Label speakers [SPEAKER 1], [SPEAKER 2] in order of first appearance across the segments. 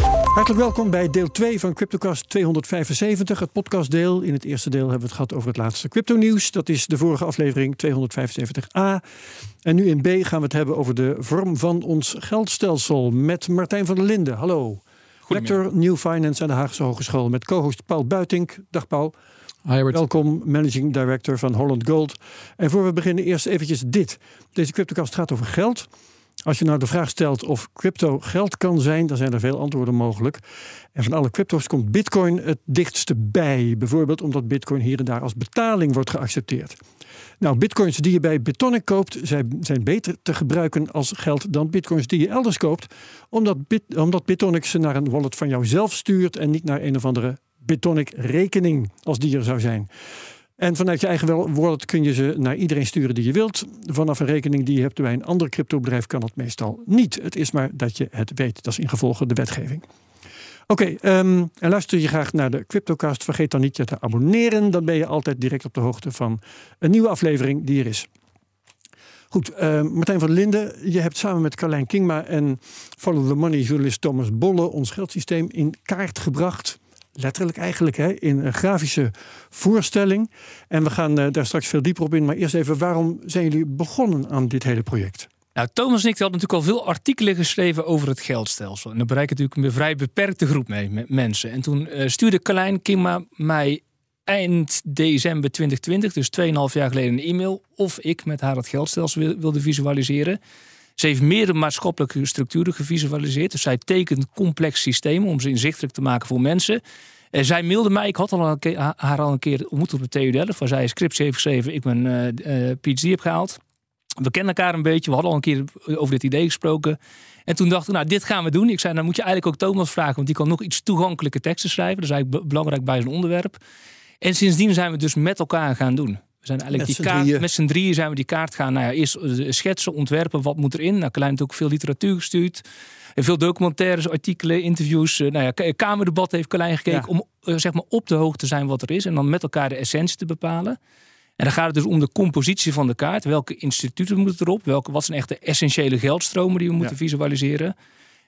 [SPEAKER 1] Hartelijk welkom bij deel 2 van CryptoCast 275, het podcastdeel. In het eerste deel hebben we het gehad over het laatste crypto-nieuws. Dat is de vorige aflevering 275a. En nu in B gaan we het hebben over de vorm van ons geldstelsel met Martijn van der Linden. Hallo. Lector New Finance aan de Haagse Hogeschool met co-host Paul Buitink. Dag Paul. Welkom, Managing Director van Holland Gold. En voor we beginnen eerst eventjes dit. Deze CryptoCast gaat over geld. Als je nou de vraag stelt of crypto geld kan zijn, dan zijn er veel antwoorden mogelijk. En van alle crypto's komt Bitcoin het dichtste bij. Bijvoorbeeld omdat Bitcoin hier en daar als betaling wordt geaccepteerd. Nou, bitcoins die je bij Bitonic koopt, zijn, beter te gebruiken als geld dan bitcoins die je elders koopt. Omdat, omdat Bitonic ze naar een wallet van jou zelf stuurt en niet naar een of andere Bitonic rekening, als die er zou zijn. En vanuit je eigen wallet kun je ze naar iedereen sturen die je wilt. Vanaf een rekening die je hebt bij een ander cryptobedrijf kan dat meestal niet. Het is maar dat je het weet. Dat is in gevolge de wetgeving. Oké, ehm, en luister je graag naar de CryptoCast. Vergeet dan niet je te abonneren. Dan ben je altijd direct op de hoogte van een nieuwe aflevering die er is. Goed, ehm, Martijn van Linden, je hebt samen met Carlijn Kingma en Follow the Money journalist Thomas Bolle ons geldsysteem in kaart gebracht. Letterlijk eigenlijk, hè, in een grafische voorstelling. En we gaan eh, daar straks veel dieper op in. Maar eerst even, waarom zijn jullie begonnen aan dit hele project?
[SPEAKER 2] Nou, Thomas en ik hadden natuurlijk al veel artikelen geschreven over het geldstelsel. En daar bereik je natuurlijk een vrij beperkte groep mee, met mensen. En toen eh, stuurde Carlijn Kingma mij eind december 2020, dus 2,5 jaar geleden, een e-mail. Of ik met haar het geldstelsel wil- wilde visualiseren. Ze heeft meerdere maatschappelijke structuren gevisualiseerd. Dus zij tekent complex systemen om ze inzichtelijk te maken voor mensen. En zij mailde mij, ik had haar al een keer ontmoet op de TU Delft, waar zij een scriptie heeft geschreven, ik mijn eh, eh, PhD heb gehaald. We kennen elkaar een beetje, we hadden al een keer over dit idee gesproken. En toen dacht ik, nou, dit gaan we doen. Ik zei, nou moet je eigenlijk ook Thomas vragen, want die kan nog iets toegankelijke teksten schrijven. Dat is eigenlijk be- belangrijk bij zo'n onderwerp. En sindsdien zijn we dus met elkaar gaan doen. We zijn eigenlijk
[SPEAKER 1] Met
[SPEAKER 2] die kaart,
[SPEAKER 1] drieën.
[SPEAKER 2] met z'n drieën zijn we die kaart gaan. Nou ja, eerst eh, schetsen, ontwerpen, wat moet erin. Nou, Klein heeft ook veel literatuur gestuurd. En veel documentaires, artikelen, interviews. eh, Nou ja, Kamerdebat heeft Klein gekeken
[SPEAKER 1] Ja.
[SPEAKER 2] om eh, zeg maar op de hoogte te zijn wat er is. En dan met elkaar de essentie te bepalen. En dan gaat het dus om de compositie van de kaart. Welke instituten moeten erop? Welke, wat zijn echt de essentiële geldstromen die we moeten
[SPEAKER 1] Ja.
[SPEAKER 2] visualiseren?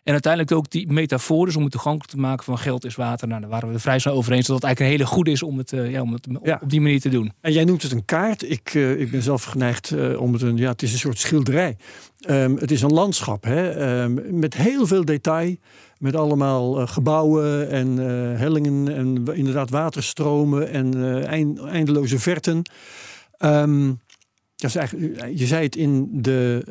[SPEAKER 2] En uiteindelijk ook die metaforen om het toegankelijk te maken van geld is water. Nou, daar waren we er vrij snel over eens dat het eigenlijk een hele goede is om het, eh, ja, om het op-
[SPEAKER 1] Ja.
[SPEAKER 2] op die manier te doen.
[SPEAKER 1] En jij noemt het een kaart. Ik, eh, ik ben zelf geneigd eh, om het een. Ja, het is een soort schilderij. Ehm, het is een landschap hè? Ehm, met heel veel detail. Met allemaal gebouwen en hellingen en inderdaad waterstromen en eind- eindeloze verten. Ehm, dat is eigenlijk, je zei het in de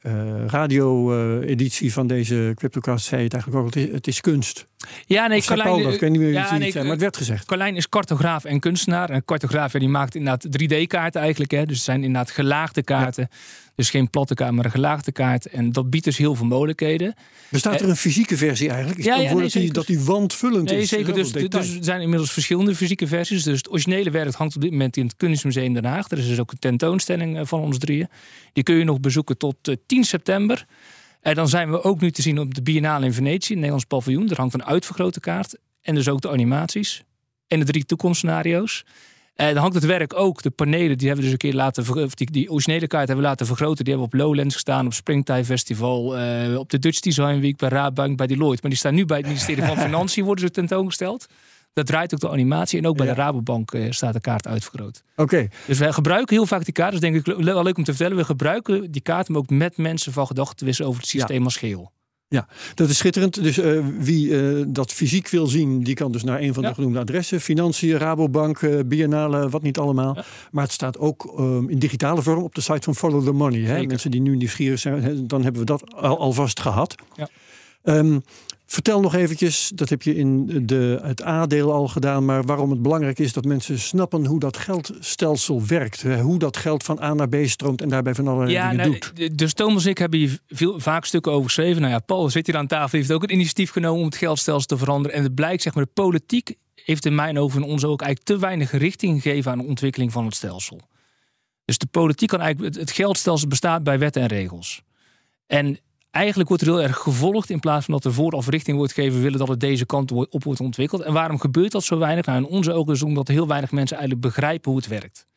[SPEAKER 1] ehm, eh, radio-editie van deze CryptoCast, zei het eigenlijk ook. Het is, het is kunst.
[SPEAKER 2] Ja, nee,
[SPEAKER 1] dat? Ik weet niet meer wie
[SPEAKER 2] ja,
[SPEAKER 1] het
[SPEAKER 2] nee,
[SPEAKER 1] zei, maar het werd gezegd.
[SPEAKER 2] Carlijn is cartograaf en kunstenaar. En een cartograaf ja, die maakt inderdaad 3D-kaarten eigenlijk. Hè. Dus het zijn inderdaad gelaagde kaarten. Dus geen platte kaart, maar een gelaagde kaart. En dat biedt dus heel veel mogelijkheden.
[SPEAKER 1] Bestaat er een fysieke versie eigenlijk? Ik
[SPEAKER 2] Ja, ja, nee,
[SPEAKER 1] dat, die, dat die wandvullend
[SPEAKER 2] Nee,
[SPEAKER 1] is.
[SPEAKER 2] zeker. Dus, dus er zijn inmiddels verschillende fysieke versies. Dus het originele werk hangt op dit moment in het Kunstmuseum Den Haag. Er is dus ook een tentoonstelling eh, van ons drieën. Die kun je nog bezoeken tot eh, 10 september. En dan zijn we ook nu te zien op de Biennale in Venetië, het Nederlands paviljoen. Daar hangt een uitvergrote kaart. En dus ook de animaties. En de drie toekomstscenario's. En dan hangt het werk ook, de panelen, die hebben we dus een keer laten, of die, die originele kaart hebben we laten vergroten. Die hebben we op Lowlands gestaan, op Springtime Festival, eh, op de Dutch Design Week, bij Raadbank, bij Deloitte. Maar die staan nu bij het ministerie van Financiën, worden ze tentoongesteld. Dat draait ook de animatie. En ook bij
[SPEAKER 1] Ja.
[SPEAKER 2] de Rabobank eh, staat de kaart uitvergroot.
[SPEAKER 1] Oké,
[SPEAKER 2] Dus wij gebruiken heel vaak die kaart. Dat is denk ik wel leuk om te vertellen. We gebruiken die kaart om ook met mensen van gedachten te wisselen over het systeem als geheel.
[SPEAKER 1] dat is schitterend. Dus eh, wie eh, dat fysiek wil zien, die kan dus naar een van de
[SPEAKER 2] Ja.
[SPEAKER 1] genoemde adressen. Financiën, Rabobank, Biennale, wat niet allemaal.
[SPEAKER 2] Ja.
[SPEAKER 1] Maar het staat ook ehm, in digitale vorm op de site van Follow the Money. Hè? Mensen die nu nieuwsgierig zijn, hè, dan hebben we dat al, alvast gehad.
[SPEAKER 2] Ja.
[SPEAKER 1] Ehm, Vertel nog eventjes, dat heb je in de, het A-deel al gedaan, maar waarom het belangrijk is dat mensen snappen hoe dat geldstelsel werkt. Hoe dat geld van A naar B stroomt en daarbij van allerlei
[SPEAKER 2] Ja,
[SPEAKER 1] dingen
[SPEAKER 2] nou,
[SPEAKER 1] doet.
[SPEAKER 2] dus Thomas en ik hebben hier veel, vaak stukken over geschreven. Nou ja, Paul zit hier aan tafel, heeft ook een initiatief genomen om het geldstelsel te veranderen. En het blijkt, zeg maar, de politiek heeft in mijn ogen en ons ook eigenlijk te weinig richting gegeven aan de ontwikkeling van het stelsel. Dus de politiek kan eigenlijk, het- het geldstelsel bestaat bij wetten en regels. En eigenlijk wordt er heel erg gevolgd in plaats van dat er vooraf richting wordt gegeven, we willen dat het deze kant op wordt ontwikkeld. En waarom gebeurt dat zo weinig? Nou, in onze ogen is omdat heel weinig mensen eigenlijk begrijpen hoe het werkt.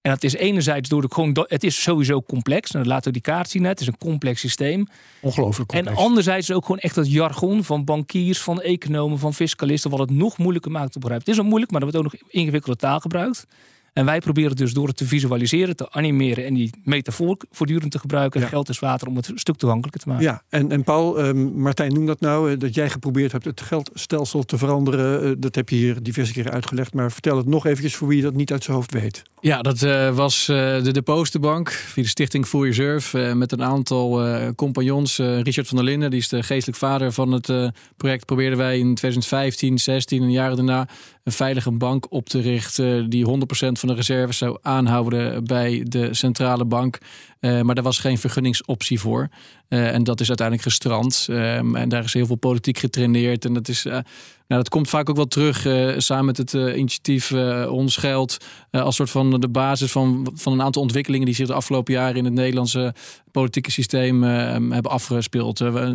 [SPEAKER 2] En dat is enerzijds door de gewoon, het is sowieso complex. Nou, dat laten we die kaart zien net. Het is een complex systeem.
[SPEAKER 1] Ongelooflijk complex.
[SPEAKER 2] En anderzijds is ook gewoon echt dat jargon van bankiers, van economen, van fiscalisten, wat het nog moeilijker maakt te begrijpen. Het is al moeilijk, maar er wordt ook nog ingewikkelde taal gebruikt. En wij proberen dus door het te visualiseren, te animeren en die metafoor voortdurend te gebruiken.
[SPEAKER 1] Ja.
[SPEAKER 2] Geld is water om het een stuk toegankelijker te maken.
[SPEAKER 1] Ja, en, en Paul, ehm, Martijn noem dat nou, eh, dat jij geprobeerd hebt het geldstelsel te veranderen. Eh, dat heb je hier diverse keren uitgelegd, maar vertel het nog eventjes voor wie dat niet uit zijn hoofd weet.
[SPEAKER 3] Ja, dat eh, was eh, de Depostenbank via de stichting Full Reserve. eh, met een aantal eh, compagnons. Richard van der Linden, die is de geestelijk vader van het eh, project. Probeerden wij in 2015, 16 en jaren daarna een veilige bank op te richten. Die 100% van de reserves zou aanhouden bij de centrale bank. Eh, maar daar was geen vergunningsoptie voor. Eh, en dat is uiteindelijk gestrand. Ehm, en daar is heel veel politiek getraineerd. En dat is. eh, nou, dat komt vaak ook wel terug samen met het initiatief Ons Geld. als soort van de basis van, van een aantal ontwikkelingen die zich de afgelopen jaren in het Nederlandse politieke systeem eh, hebben afgespeeld. Uh,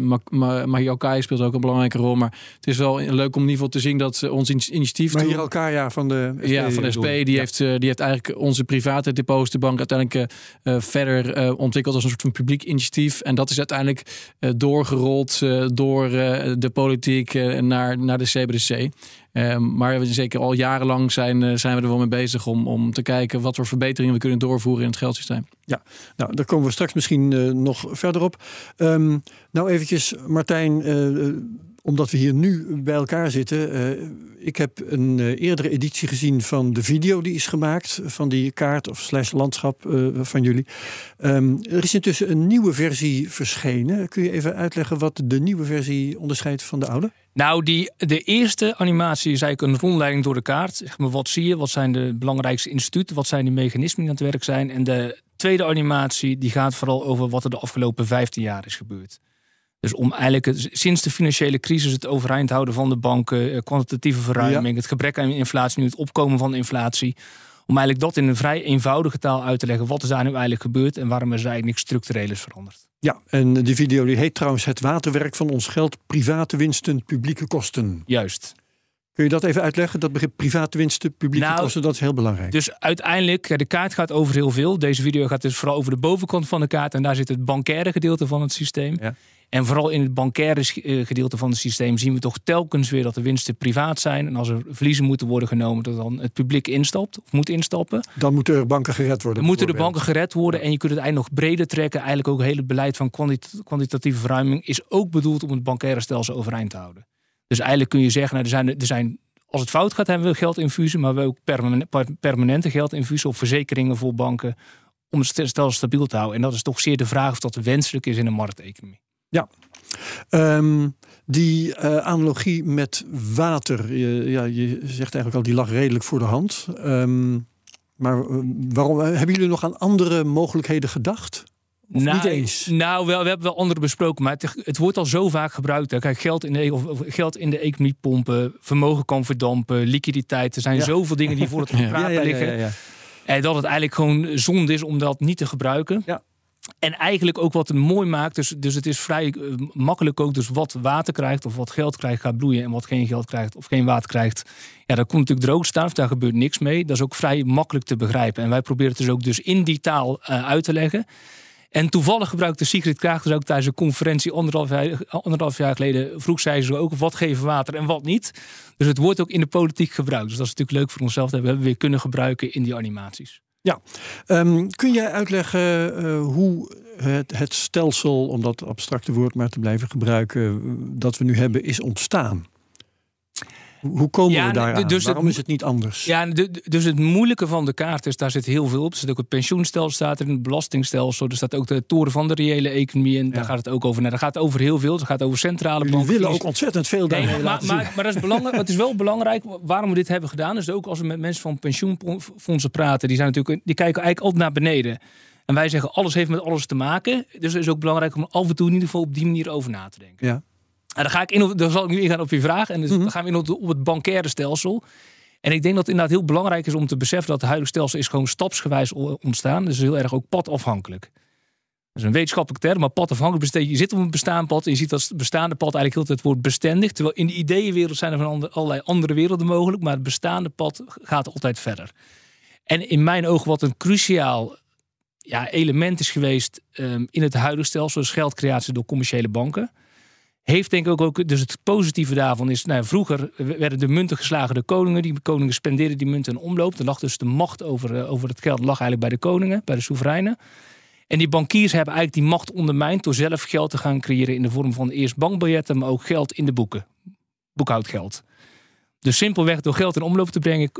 [SPEAKER 3] Mario Kai speelt ook een belangrijke rol. Maar het is wel leuk om in ieder geval te zien dat ons in- initiatief.
[SPEAKER 1] Maar hier elkaar ja van de SP.
[SPEAKER 3] ja, van de SP. Die, heeft, die heeft eigenlijk onze private depositenbank uiteindelijk verder eh, ontwikkeld als een soort van publiek initiatief. En dat is uiteindelijk eh, doorgerold eh, door de politiek naar, naar de CBDC. Eh, maar we zeker al jarenlang zijn, zijn we er wel mee bezig om, om te kijken wat voor verbeteringen we kunnen doorvoeren in het geldsysteem.
[SPEAKER 1] Nou, daar komen we straks misschien nog verder op. Ehm, nou, eventjes, Martijn, omdat we hier nu bij elkaar zitten. eh, ik heb een eh, eerdere editie gezien van de video die is gemaakt van die kaart of slash landschap eh, van jullie. Ehm, er is intussen een nieuwe versie verschenen. Kun je even uitleggen wat de nieuwe versie onderscheidt van de oude?
[SPEAKER 2] Nou, die, de eerste animatie is eigenlijk een rondleiding door de kaart. Zeg maar, wat zie je? Wat zijn de belangrijkste instituten? Wat zijn de mechanismen die aan het werk zijn? En de tweede animatie die gaat vooral over wat er de afgelopen 15 jaar is gebeurd. Dus om eigenlijk het- sinds de financiële crisis het overeind houden van de banken, eh, kwantitatieve verruiming, het gebrek aan inflatie, nu het opkomen van de inflatie. Om eigenlijk dat in een vrij eenvoudige taal uit te leggen. Wat is daar nu eigenlijk gebeurd en waarom er eigenlijk niks structureels veranderd?
[SPEAKER 1] Ja, en die video die heet trouwens Het waterwerk van ons geld, private winsten, publieke kosten.
[SPEAKER 2] Juist.
[SPEAKER 1] Kun je dat even uitleggen? Dat begrip private winsten, publieke
[SPEAKER 2] Nou,
[SPEAKER 1] kosten, dat is heel belangrijk.
[SPEAKER 2] Dus uiteindelijk, ja, de kaart gaat over heel veel. Deze video gaat dus vooral over de bovenkant van de kaart. En daar zit het bankaire gedeelte van het systeem.
[SPEAKER 1] Ja.
[SPEAKER 2] En vooral in het bankaire eh, gedeelte van het systeem zien we toch telkens weer dat de winsten privaat zijn. En als er verliezen moeten worden genomen, dat dan het publiek instapt of moet instappen.
[SPEAKER 1] Dan moeten er banken gered worden.
[SPEAKER 2] Dan moeten de banken gered worden. En je kunt het eigenlijk nog breder trekken. Eigenlijk ook het hele beleid van kwantita- kwantitatieve verruiming is ook bedoeld om het bankaire stelsel overeind te houden. Dus eigenlijk kun je zeggen, nou, er, zijn, er zijn, als het fout gaat, hebben we geldinfusie, maar we ook permanente, per- permanente geldinfusie of verzekeringen voor banken om het stelsel stabiel te houden. En dat is toch zeer de vraag of dat wenselijk is in een markteconomie.
[SPEAKER 1] Ehm, die eh, analogie met water, je, ja, je zegt eigenlijk al, die lag redelijk voor de hand. Ehm, maar eh, waarom, hebben jullie nog aan andere mogelijkheden gedacht? Of
[SPEAKER 2] nou,
[SPEAKER 1] niet eens?
[SPEAKER 2] Nou, wel, we hebben wel andere besproken, maar het, het wordt al zo vaak gebruikt. Hè. Kijk, geld in, de, of, of geld in de economie pompen, vermogen kan verdampen, liquiditeit. Er zijn
[SPEAKER 1] Ja.
[SPEAKER 2] zoveel dingen die voor het
[SPEAKER 3] Ja.
[SPEAKER 2] praten liggen. En dat het eigenlijk gewoon zonde is om dat niet te gebruiken.
[SPEAKER 1] Ja.
[SPEAKER 2] En eigenlijk ook wat het mooi maakt. Dus, dus het is vrij eh, makkelijk ook. Dus wat water krijgt of wat geld krijgt gaat bloeien. En wat geen geld krijgt of geen water krijgt. Ja, dat komt natuurlijk droog staan. Of daar gebeurt niks mee. Dat is ook vrij makkelijk te begrijpen. En wij proberen het dus ook dus in die taal eh, uit te leggen. En toevallig gebruikte Sigrid Kraag dus ook tijdens een conferentie anderhalf jaar, anderhalf jaar geleden. Vroeg zij ze ook wat geven water en wat niet. Dus het wordt ook in de politiek gebruikt. Dus dat is natuurlijk leuk voor onszelf. Dat we weer kunnen gebruiken in die animaties.
[SPEAKER 1] Ehm, kun jij uitleggen eh, hoe het, het stelsel, om dat abstracte woord maar te blijven gebruiken, dat we nu hebben, is ontstaan? Hoe komen
[SPEAKER 2] Ja,
[SPEAKER 1] we daar
[SPEAKER 2] dus het-
[SPEAKER 1] Waarom is het niet anders?
[SPEAKER 2] Ja, de- dus het moeilijke van de kaart is, daar zit heel veel op. Er zit ook het pensioenstelsel, staat er, het belastingstelsel. Er staat ook de toren van de reële economie. En daar gaat het ook over. Nou, daar gaat het over heel veel. Het gaat over centrale banken.
[SPEAKER 1] willen
[SPEAKER 2] verlies-
[SPEAKER 1] ook ontzettend veel
[SPEAKER 2] Nee,
[SPEAKER 1] daarmee
[SPEAKER 2] maar, maar, maar dat is belangrijk. Het is wel belangrijk waarom we dit hebben gedaan. Dus ook als we met mensen van pensioenfondsen praten, die, zijn natuurlijk, die kijken eigenlijk altijd naar beneden. En wij zeggen alles heeft met alles te maken. Dus het is ook belangrijk om af en toe in ieder geval op die manier over na te denken.
[SPEAKER 1] Ja.
[SPEAKER 2] En dan, ga ik in, op- dan zal ik nu ingaan op je vraag. En dus
[SPEAKER 1] Mhm.
[SPEAKER 2] dan gaan we in op, op het bankaire stelsel. En ik denk dat het inderdaad heel belangrijk is om te beseffen dat het huidige stelsel is gewoon stapsgewijs ontstaan. Dus heel erg ook padafhankelijk. Dat is een wetenschappelijke term, maar padafhankelijk besteed. Je zit op een bestaand pad en je ziet dat het bestaande pad eigenlijk heel tijd wordt bestendig. Terwijl in de ideeënwereld zijn er van allerlei andere werelden mogelijk, maar het bestaande pad gaat altijd verder. En in mijn ogen wat een cruciaal ja, element is geweest ehm, in het huidige stelsel, is geldcreatie door commerciële banken. Heeft denk ik ook, dus het positieve daarvan is, nou, vroeger werden de munten geslagen door koningen. Die koningen spendeerden die munten in omloop. Er lag dus de macht over, eh, over het geld lag eigenlijk bij de koningen, bij de soevereinen. En die bankiers hebben eigenlijk die macht ondermijnd door zelf geld te gaan creëren in de vorm van eerst bankbiljetten, maar ook geld in de boeken. Boekhoudgeld. Dus simpelweg door geld in omloop te brengen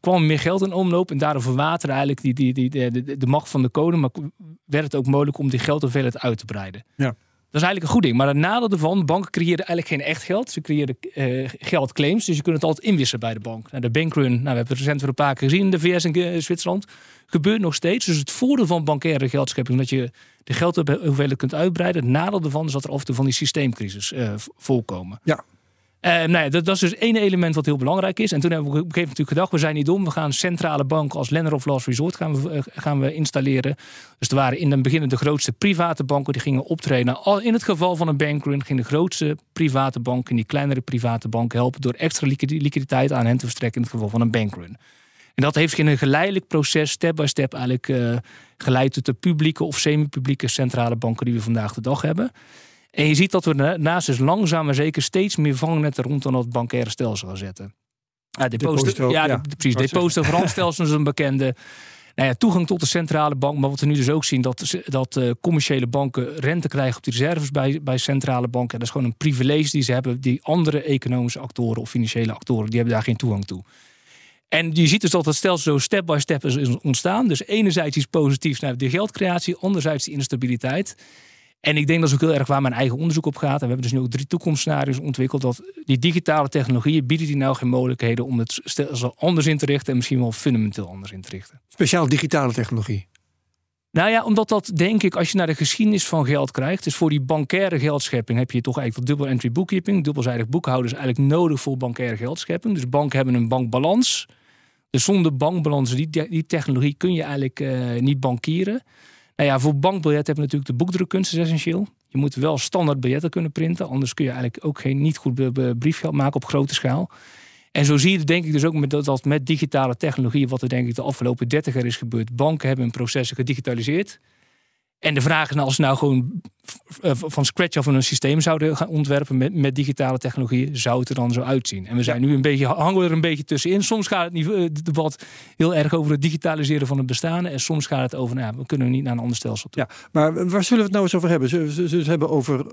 [SPEAKER 2] kwam er meer geld in omloop en daardoor verwaterde eigenlijk die, die, die, de, de, de macht van de koning, maar werd het ook mogelijk om die geldhoeveelheid uit te breiden.
[SPEAKER 1] Ja.
[SPEAKER 2] Dat is eigenlijk een goed ding. Maar het nadeel ervan, banken creëerden eigenlijk geen echt geld. Ze creëerden eh, geldclaims, dus je kunt het altijd inwisselen bij de bank. Nou, de bankrun, nou, we hebben het recent weer een paar keer gezien in de VS en eh, Zwitserland. Gebeurt nog steeds. Dus het voordeel van bankaire geldschepping dat je de geldhoeveelheid kunt uitbreiden. Het nadeel ervan is dat er af en toe van die systeemcrisis v- voorkomen.
[SPEAKER 1] Ja.
[SPEAKER 2] Eh, nou dat, is dus één element wat heel belangrijk is. En toen hebben we op een gegeven moment gedacht, we zijn niet dom. We gaan centrale banken als lender of last resort gaan we, eh, gaan we installeren. Dus er waren in het begin de grootste private banken die gingen optreden. In het geval van een bankrun gingen de grootste private banken die kleinere private banken helpen door extra liquidi- liquiditeit aan hen te verstrekken in het geval van een bankrun. En dat heeft in een geleidelijk proces, step by step, eigenlijk eh, geleid tot de publieke of semi-publieke centrale banken die we vandaag de dag hebben. En je ziet dat we daarnaast dus langzaam maar zeker steeds meer vangnetten rondom dat bankaire stelsel gaan zetten. Ja, deposito, ja,
[SPEAKER 1] ja.
[SPEAKER 2] de- precies. Depositogarantstelsel is een bekende. Nou ja, toegang tot de centrale bank. Maar wat we nu dus ook zien, dat, dat eh, commerciële banken rente krijgen op die reserves bij, bij centrale banken. En dat is gewoon een privilege die ze hebben. Die andere economische actoren of financiële actoren, die hebben daar geen toegang toe. En je ziet dus dat het stelsel zo step by step is is ontstaan. Dus enerzijds iets positiefs naar de geldcreatie, anderzijds die instabiliteit. En ik denk dat is ook heel erg waar mijn eigen onderzoek op gaat. En we hebben dus nu ook drie toekomstscenario's ontwikkeld. Dat die digitale technologieën bieden die nou geen mogelijkheden om het stelsel anders in te richten. En misschien wel fundamenteel anders in te richten.
[SPEAKER 1] Speciaal digitale technologie.
[SPEAKER 2] Nou ja, omdat dat denk ik, als je naar de geschiedenis van geld krijgt. Dus voor die bankaire geldschepping heb je toch eigenlijk dubbel entry bookkeeping. Dubbelzijdig boekhouden is eigenlijk nodig voor bankaire geldschepping. Dus banken hebben een bankbalans. Dus zonder bankbalans, die, die technologie kun je eigenlijk eh, niet bankieren. Nou ja, voor bankbiljet hebben we natuurlijk de boekdrukkunst essentieel. Je moet wel standaard biljetten kunnen printen. Anders kun je eigenlijk ook geen niet goed briefgeld maken op grote schaal. En zo zie je denk ik dus ook met, dat, met digitale technologie, wat er denk ik de afgelopen 30 jaar is gebeurd. Banken hebben hun processen gedigitaliseerd. En de vraag is nou, als ze nou gewoon eh, van scratch af een systeem zouden gaan ontwerpen met, met digitale technologieën, zou het er dan zo uitzien? En we zijn nu een beetje, hangen we er een beetje tussenin. Soms gaat het, niet, eh, het debat heel erg over het digitaliseren van het bestaande. En soms gaat het over, nou, we kunnen niet naar een ander stelsel toe.
[SPEAKER 1] Ja, maar waar zullen we het nou eens over hebben? Zullen we we het hebben over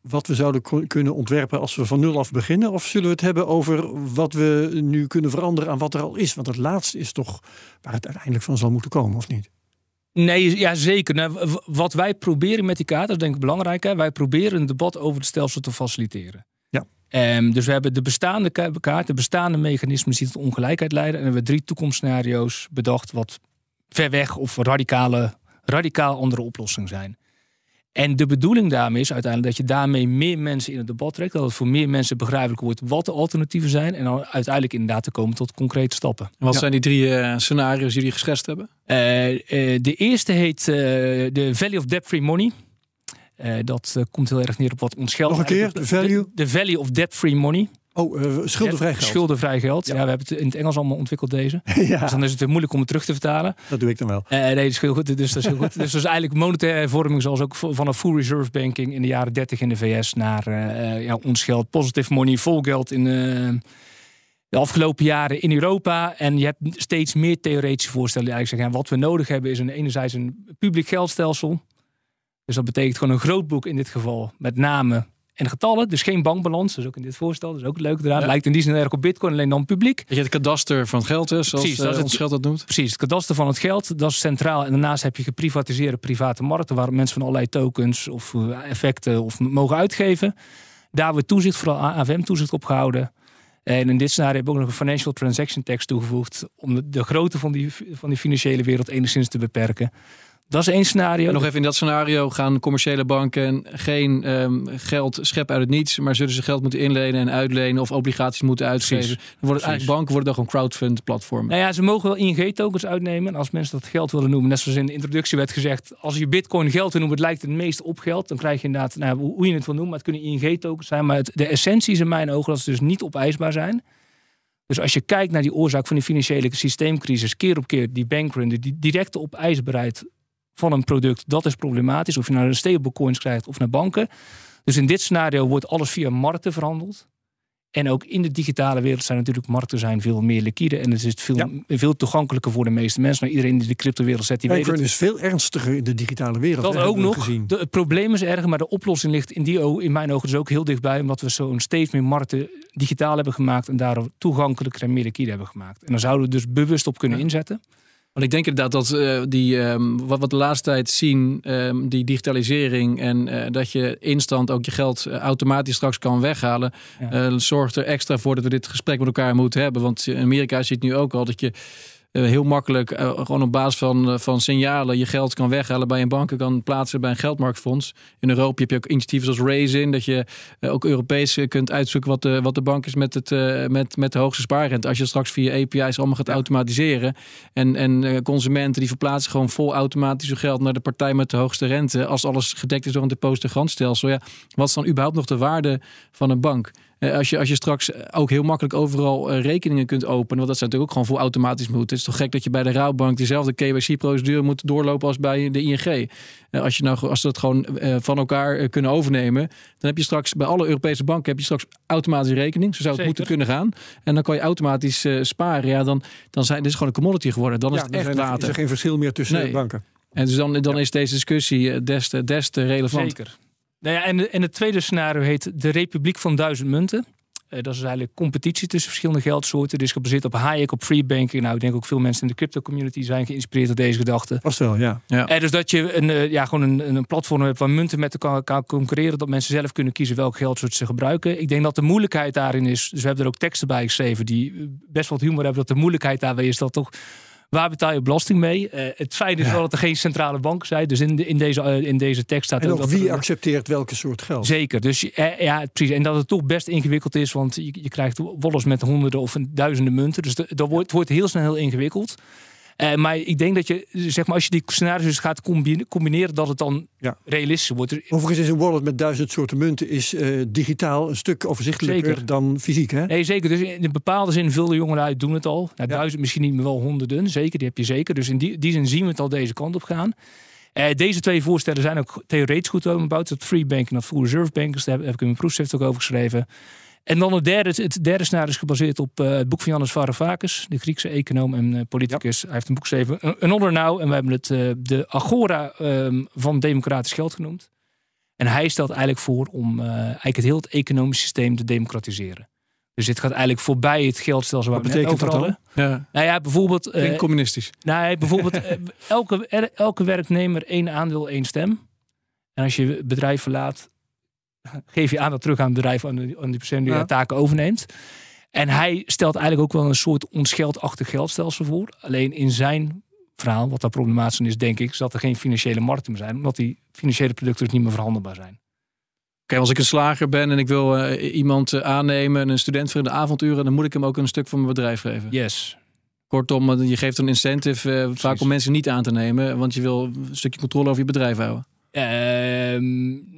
[SPEAKER 1] wat we zouden kunnen ontwerpen als we van nul af beginnen? Of zullen we het hebben over wat we nu kunnen veranderen aan wat er al is? Want het laatste is toch waar het uiteindelijk van zal moeten komen, of niet?
[SPEAKER 2] Nee, ja, zeker. Nou, wat wij proberen met die kaart, dat is denk ik belangrijk. Hè? Wij proberen een debat over het stelsel te faciliteren.
[SPEAKER 1] Ja.
[SPEAKER 2] Ehm, dus we hebben de bestaande ka- kaart, de bestaande mechanismen die tot ongelijkheid leiden. En we hebben drie toekomstscenario's bedacht wat ver weg of radicale, radicaal andere oplossingen zijn. En de bedoeling daarmee is uiteindelijk dat je daarmee meer mensen in het debat trekt. Dat het voor meer mensen begrijpelijk wordt wat de alternatieven zijn. En dan uiteindelijk inderdaad te komen tot concrete stappen.
[SPEAKER 3] En wat
[SPEAKER 1] Ja.
[SPEAKER 3] zijn die drie eh, scenario's die jullie geschetst hebben?
[SPEAKER 2] Eh, eh, de eerste heet eh, de Value of Debt-Free Money. Eh, dat komt heel erg neer op wat ons geld...
[SPEAKER 1] Nog een keer, de value?
[SPEAKER 2] De, de Value of Debt-Free Money.
[SPEAKER 1] Oh, eh, schuldenvrij geld.
[SPEAKER 2] Schuldenvrij geld. Ja.
[SPEAKER 1] Ja.
[SPEAKER 2] we hebben het in het Engels allemaal ontwikkeld deze.
[SPEAKER 1] ja,
[SPEAKER 2] Dus dan is het weer moeilijk om het terug te vertalen.
[SPEAKER 1] dat doe ik dan wel.
[SPEAKER 2] Eh, nee, dat is heel goed. Dus dat is heel goed. dus dat is eigenlijk monetaire hervorming zoals ook vanaf full reserve banking in de jaren 30 in de VS naar eh, ja, ons geld, positive money, vol geld in de afgelopen jaren in Europa. En je hebt steeds meer theoretische voorstellen die eigenlijk zeggen, wat we nodig hebben is een, enerzijds een publiek geldstelsel. Dus dat betekent gewoon een groot boek in dit geval met namen en getallen. Dus geen bankbalans. Is ook in dit voorstel. Dat is ook leuk eraan. Lijkt in die zin erg op bitcoin, alleen dan publiek.
[SPEAKER 3] Dat je het kadaster van het geld is, zoals
[SPEAKER 2] Precies, dat
[SPEAKER 3] eh,
[SPEAKER 2] het-
[SPEAKER 3] ons geld dat noemt.
[SPEAKER 2] Precies, het kadaster van het geld, dat is centraal. En daarnaast heb je geprivatiseerde private markten... waar mensen van allerlei tokens of eh, effecten of mogen uitgeven. Daar wordt toezicht, vooral AFM-toezicht op gehouden. En in dit scenario heb ik ook nog een financial transaction tax toegevoegd... om de, de grootte van die, van die financiële wereld enigszins te beperken. Dat is één scenario.
[SPEAKER 3] En nog even in dat scenario gaan commerciële banken geen ehm, geld scheppen uit het niets, maar zullen ze geld moeten inlenen en uitlenen of obligaties moeten uitgeven.
[SPEAKER 2] Precies.
[SPEAKER 3] Dan worden het eigenlijk banken worden dan gewoon crowdfund platformen.
[SPEAKER 2] Nou ja, ze mogen wel ING-tokens uitnemen. En als mensen dat geld willen noemen, net zoals in de introductie werd gezegd, als je bitcoin geld wil noemen, het lijkt het meest op geld, dan krijg je inderdaad, nou, hoe hoe je het wil noemen, maar het kunnen ING-tokens zijn. Maar het, de essentie is in mijn ogen dat ze dus niet opeisbaar zijn. Dus als je kijkt naar die oorzaak van die financiële systeemcrisis, keer op keer die bankrun, die directe opeisbaarheid van een product, dat is problematisch. Of je nou een stablecoins krijgt of naar banken. Dus in dit scenario wordt alles via markten verhandeld. En ook in de digitale wereld zijn natuurlijk markten zijn veel meer liquide. En het is veel,
[SPEAKER 1] Ja.
[SPEAKER 2] veel toegankelijker voor de meeste mensen. Maar iedereen die de cryptowereld zet, die weet het.
[SPEAKER 1] is veel ernstiger in de digitale wereld.
[SPEAKER 2] Dat ook nog. De, het probleem is erger, maar de oplossing ligt in, die, in mijn ogen dus ook heel dichtbij. Omdat we zo'n steeds meer markten digitaal hebben gemaakt. En daardoor toegankelijker en meer liquide hebben gemaakt. En daar zouden we dus bewust op kunnen inzetten.
[SPEAKER 3] Want ik denk inderdaad dat eh, die, ehm, wat we de laatste tijd zien, ehm, die digitalisering en eh, dat je instant ook je geld eh, automatisch straks kan weghalen,
[SPEAKER 2] Ja.
[SPEAKER 3] zorgt er extra voor dat we dit gesprek met elkaar moeten hebben. Want in Amerika ziet nu ook al dat je heel makkelijk eh, gewoon op basis van, eh, van signalen je geld kan weghalen bij een bank en kan plaatsen bij een geldmarktfonds. In Europa heb je ook initiatieven zoals Raisin, dat je eh, ook Europees eh, kunt uitzoeken wat de, wat de bank is met, het, eh, met, met de hoogste spaarrente. Als je straks via API's allemaal gaat automatiseren en, en eh, consumenten die verplaatsen gewoon vol automatisch hun geld naar de partij met de hoogste rente. Als alles gedekt is door een depositogarantstelsel. Ja, wat is dan überhaupt nog de waarde van een bank? Eh, Als je, als je straks ook heel makkelijk overal eh, rekeningen kunt openen, want dat zou natuurlijk ook gewoon vol automatisch moeten. Het is toch gek dat je bij de Rouwbank dezelfde KYC-procedure moet doorlopen als bij de ING. Eh, Als, je nou, als ze dat gewoon eh, van elkaar eh, kunnen overnemen, dan heb je straks bij alle Europese banken heb je straks automatisch rekening. Zo zou het
[SPEAKER 2] Zeker.
[SPEAKER 3] moeten kunnen gaan. En dan kan je automatisch eh, sparen. Ja, dan, dan zijn dit is gewoon een commodity geworden. Dan is het echt
[SPEAKER 1] zijn er- is er geen verschil meer tussen
[SPEAKER 3] Nee.
[SPEAKER 1] de banken.
[SPEAKER 3] En dus dan, dan is deze discussie eh, des te, des te relevant.
[SPEAKER 2] Zeker. Nou ja, en, en het tweede scenario heet de Republiek van Duizend Munten. Eh, dat is eigenlijk competitie tussen verschillende geldsoorten. Is gebaseerd op Hayek, op free banking. Nou, ik denk ook veel mensen in de crypto community zijn geïnspireerd door deze gedachte.
[SPEAKER 1] Vast wel, ja.
[SPEAKER 2] Eh, dus dat je een, eh, ja, gewoon een, een platform hebt waar munten met elkaar kan concurreren. Dat mensen zelf kunnen kiezen welk geldsoort ze gebruiken. Ik denk dat de moeilijkheid daarin is. Dus we hebben er ook teksten bij geschreven die best wat humor hebben. Dat de moeilijkheid daarbij is dat toch. Waar betaal je belasting mee? Eh, het feit is wel dat er geen centrale bank zijn. Dus in, de, in, deze, eh, in deze tekst staat
[SPEAKER 1] En
[SPEAKER 2] ook
[SPEAKER 1] wie
[SPEAKER 2] er-
[SPEAKER 1] accepteert welke soort geld?
[SPEAKER 2] Zeker. Dus eh, ja, precies. En dat het toch best ingewikkeld is, want je, je krijgt wollers met honderden of duizenden munten. Dus de- dat wordt, het wordt heel snel heel ingewikkeld. Eh, maar ik denk dat je, zeg maar, als je die scenario's gaat combi- combineren, dat het dan
[SPEAKER 1] Ja.
[SPEAKER 2] realistisch wordt. Er-
[SPEAKER 1] Overigens is een wallet met duizend soorten munten is eh, digitaal een stuk overzichtelijker
[SPEAKER 2] Zeker.
[SPEAKER 1] dan fysiek. Hè?
[SPEAKER 2] Nee, zeker. Dus in een bepaalde zin, veel jongeren uit doen het al. Nou,
[SPEAKER 1] Ja.
[SPEAKER 2] Duizend, misschien niet meer wel honderden. Zeker, die heb je zeker. Dus in die, die zin zien we het al deze kant op gaan. Eh, deze twee voorstellen zijn ook theoretisch goed gebouwd. Het free banking en dat full reserve bankers. Daar heb, heb ik in mijn proefschrift ook over geschreven. En dan het derde, het derde scenario is gebaseerd op eh, het boek van Janus Varoufakis, de Griekse econoom en eh, politicus. Hij heeft een boek geschreven, An- Another Now. En we hebben het eh, de Agora ehm, van democratisch geld genoemd. En hij stelt eigenlijk voor om eigenlijk het heel het economisch systeem te democratiseren. Dus dit gaat eigenlijk voorbij het geldstelsel waar
[SPEAKER 1] Wat
[SPEAKER 2] we net
[SPEAKER 1] betekent
[SPEAKER 2] over
[SPEAKER 1] dat
[SPEAKER 2] hadden.
[SPEAKER 3] Ja,
[SPEAKER 2] Nou ja, bijvoorbeeld...
[SPEAKER 3] communistisch.
[SPEAKER 2] nou, bijvoorbeeld, elke, elke werknemer één aandeel, één stem. En als je bedrijf verlaat, geef je aan dat terug aan het bedrijf, aan, aan die persoon die
[SPEAKER 1] Ja.
[SPEAKER 2] de taken overneemt. En hij stelt eigenlijk ook wel een soort onscheldachtig geldstelsel voor. Alleen in zijn verhaal, wat daar problematisch is, denk ik, is dat er geen financiële markten meer zijn. Omdat die financiële producten dus niet meer verhandelbaar zijn.
[SPEAKER 3] Kijk, als ik een slager ben en ik wil eh, iemand eh, aannemen, een student voor in de avonduren, dan moet ik hem ook een stuk van mijn bedrijf geven.
[SPEAKER 2] Yes.
[SPEAKER 3] Kortom, eh, je geeft een incentive vaak om mensen niet aan te nemen, want je wil een stukje controle over je bedrijf houden.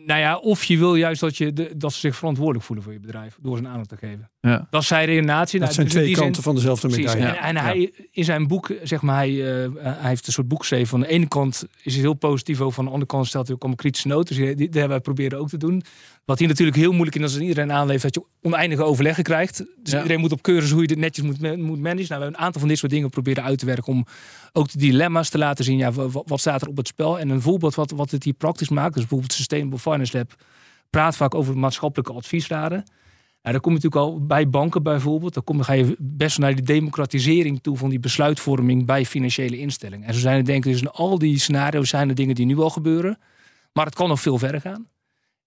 [SPEAKER 2] Nou ja, of je wil juist dat, je de, dat ze zich verantwoordelijk voelen voor je bedrijf. Door ze een aandeel te geven.
[SPEAKER 3] Ja.
[SPEAKER 2] Dat is zijn redenatie.
[SPEAKER 1] Dat
[SPEAKER 2] Nou,
[SPEAKER 1] zijn
[SPEAKER 2] dus
[SPEAKER 1] twee kanten van dezelfde
[SPEAKER 2] Precies.
[SPEAKER 1] medaille.
[SPEAKER 2] En, en hij in zijn boek, zeg maar, hij, eh, hij heeft een soort boek geschreven. Van de ene kant is hij heel positief over, van de andere kant stelt hij ook allemaal kritische noten. Dus die, die hebben wij proberen ook te doen. Wat hier natuurlijk heel moeilijk is als iedereen aanleeft dat je oneindige overleggen krijgt. Dus
[SPEAKER 3] Ja.
[SPEAKER 2] iedereen moet op keuren hoe je dit netjes moet, moet managen. Nou, we hebben een aantal van dit soort dingen proberen uit te werken om ook de dilemma's te laten zien. Ja, wa- wa- wat, staat er op het spel? En een voorbeeld wat, wat het hier praktisch maakt, dus bijvoorbeeld Sustainable Finance Lab praat vaak over maatschappelijke adviesraden. Nou, dan kom je natuurlijk al bij banken bijvoorbeeld. Dan, kom, dan ga je best naar die democratisering toe van die besluitvorming bij financiële instellingen. En zo zijn er denk ik dus in al die scenario's zijn er dingen die nu al gebeuren. Maar het kan nog veel verder gaan.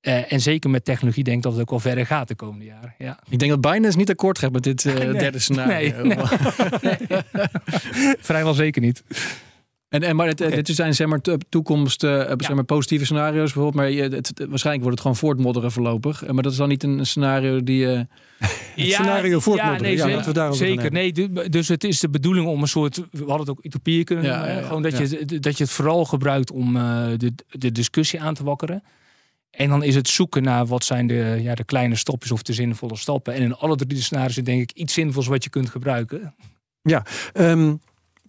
[SPEAKER 2] Uh, en zeker met technologie denk ik dat het ook wel verder gaat de komende jaren. Ja.
[SPEAKER 3] Ik denk dat Binance niet akkoord gaat met dit uh, nee. derde scenario.
[SPEAKER 2] Nee, nee. Vrijwel zeker niet.
[SPEAKER 3] En, en maar het, okay. dit zijn zeg maar toekomst, uh, ja. zeg maar positieve scenario's bijvoorbeeld. Maar het, het, waarschijnlijk wordt het gewoon voortmodderen voorlopig. Maar dat is dan niet een scenario die. Uh...
[SPEAKER 1] ja, scenario voortmodderen. Ja, nee, ja,
[SPEAKER 2] zeker, we zeker. Nee, dus het is de bedoeling om een soort. We hadden het ook utopie kunnen ja, noemen. gewoon dat, je, dat je het vooral gebruikt om uh, de, de discussie aan te wakkeren. En dan is het zoeken naar wat zijn de, ja, de kleine stopjes of de zinvolle stappen. En in alle drie de scenario's denk ik iets zinvols wat je kunt gebruiken.
[SPEAKER 1] Ja, um,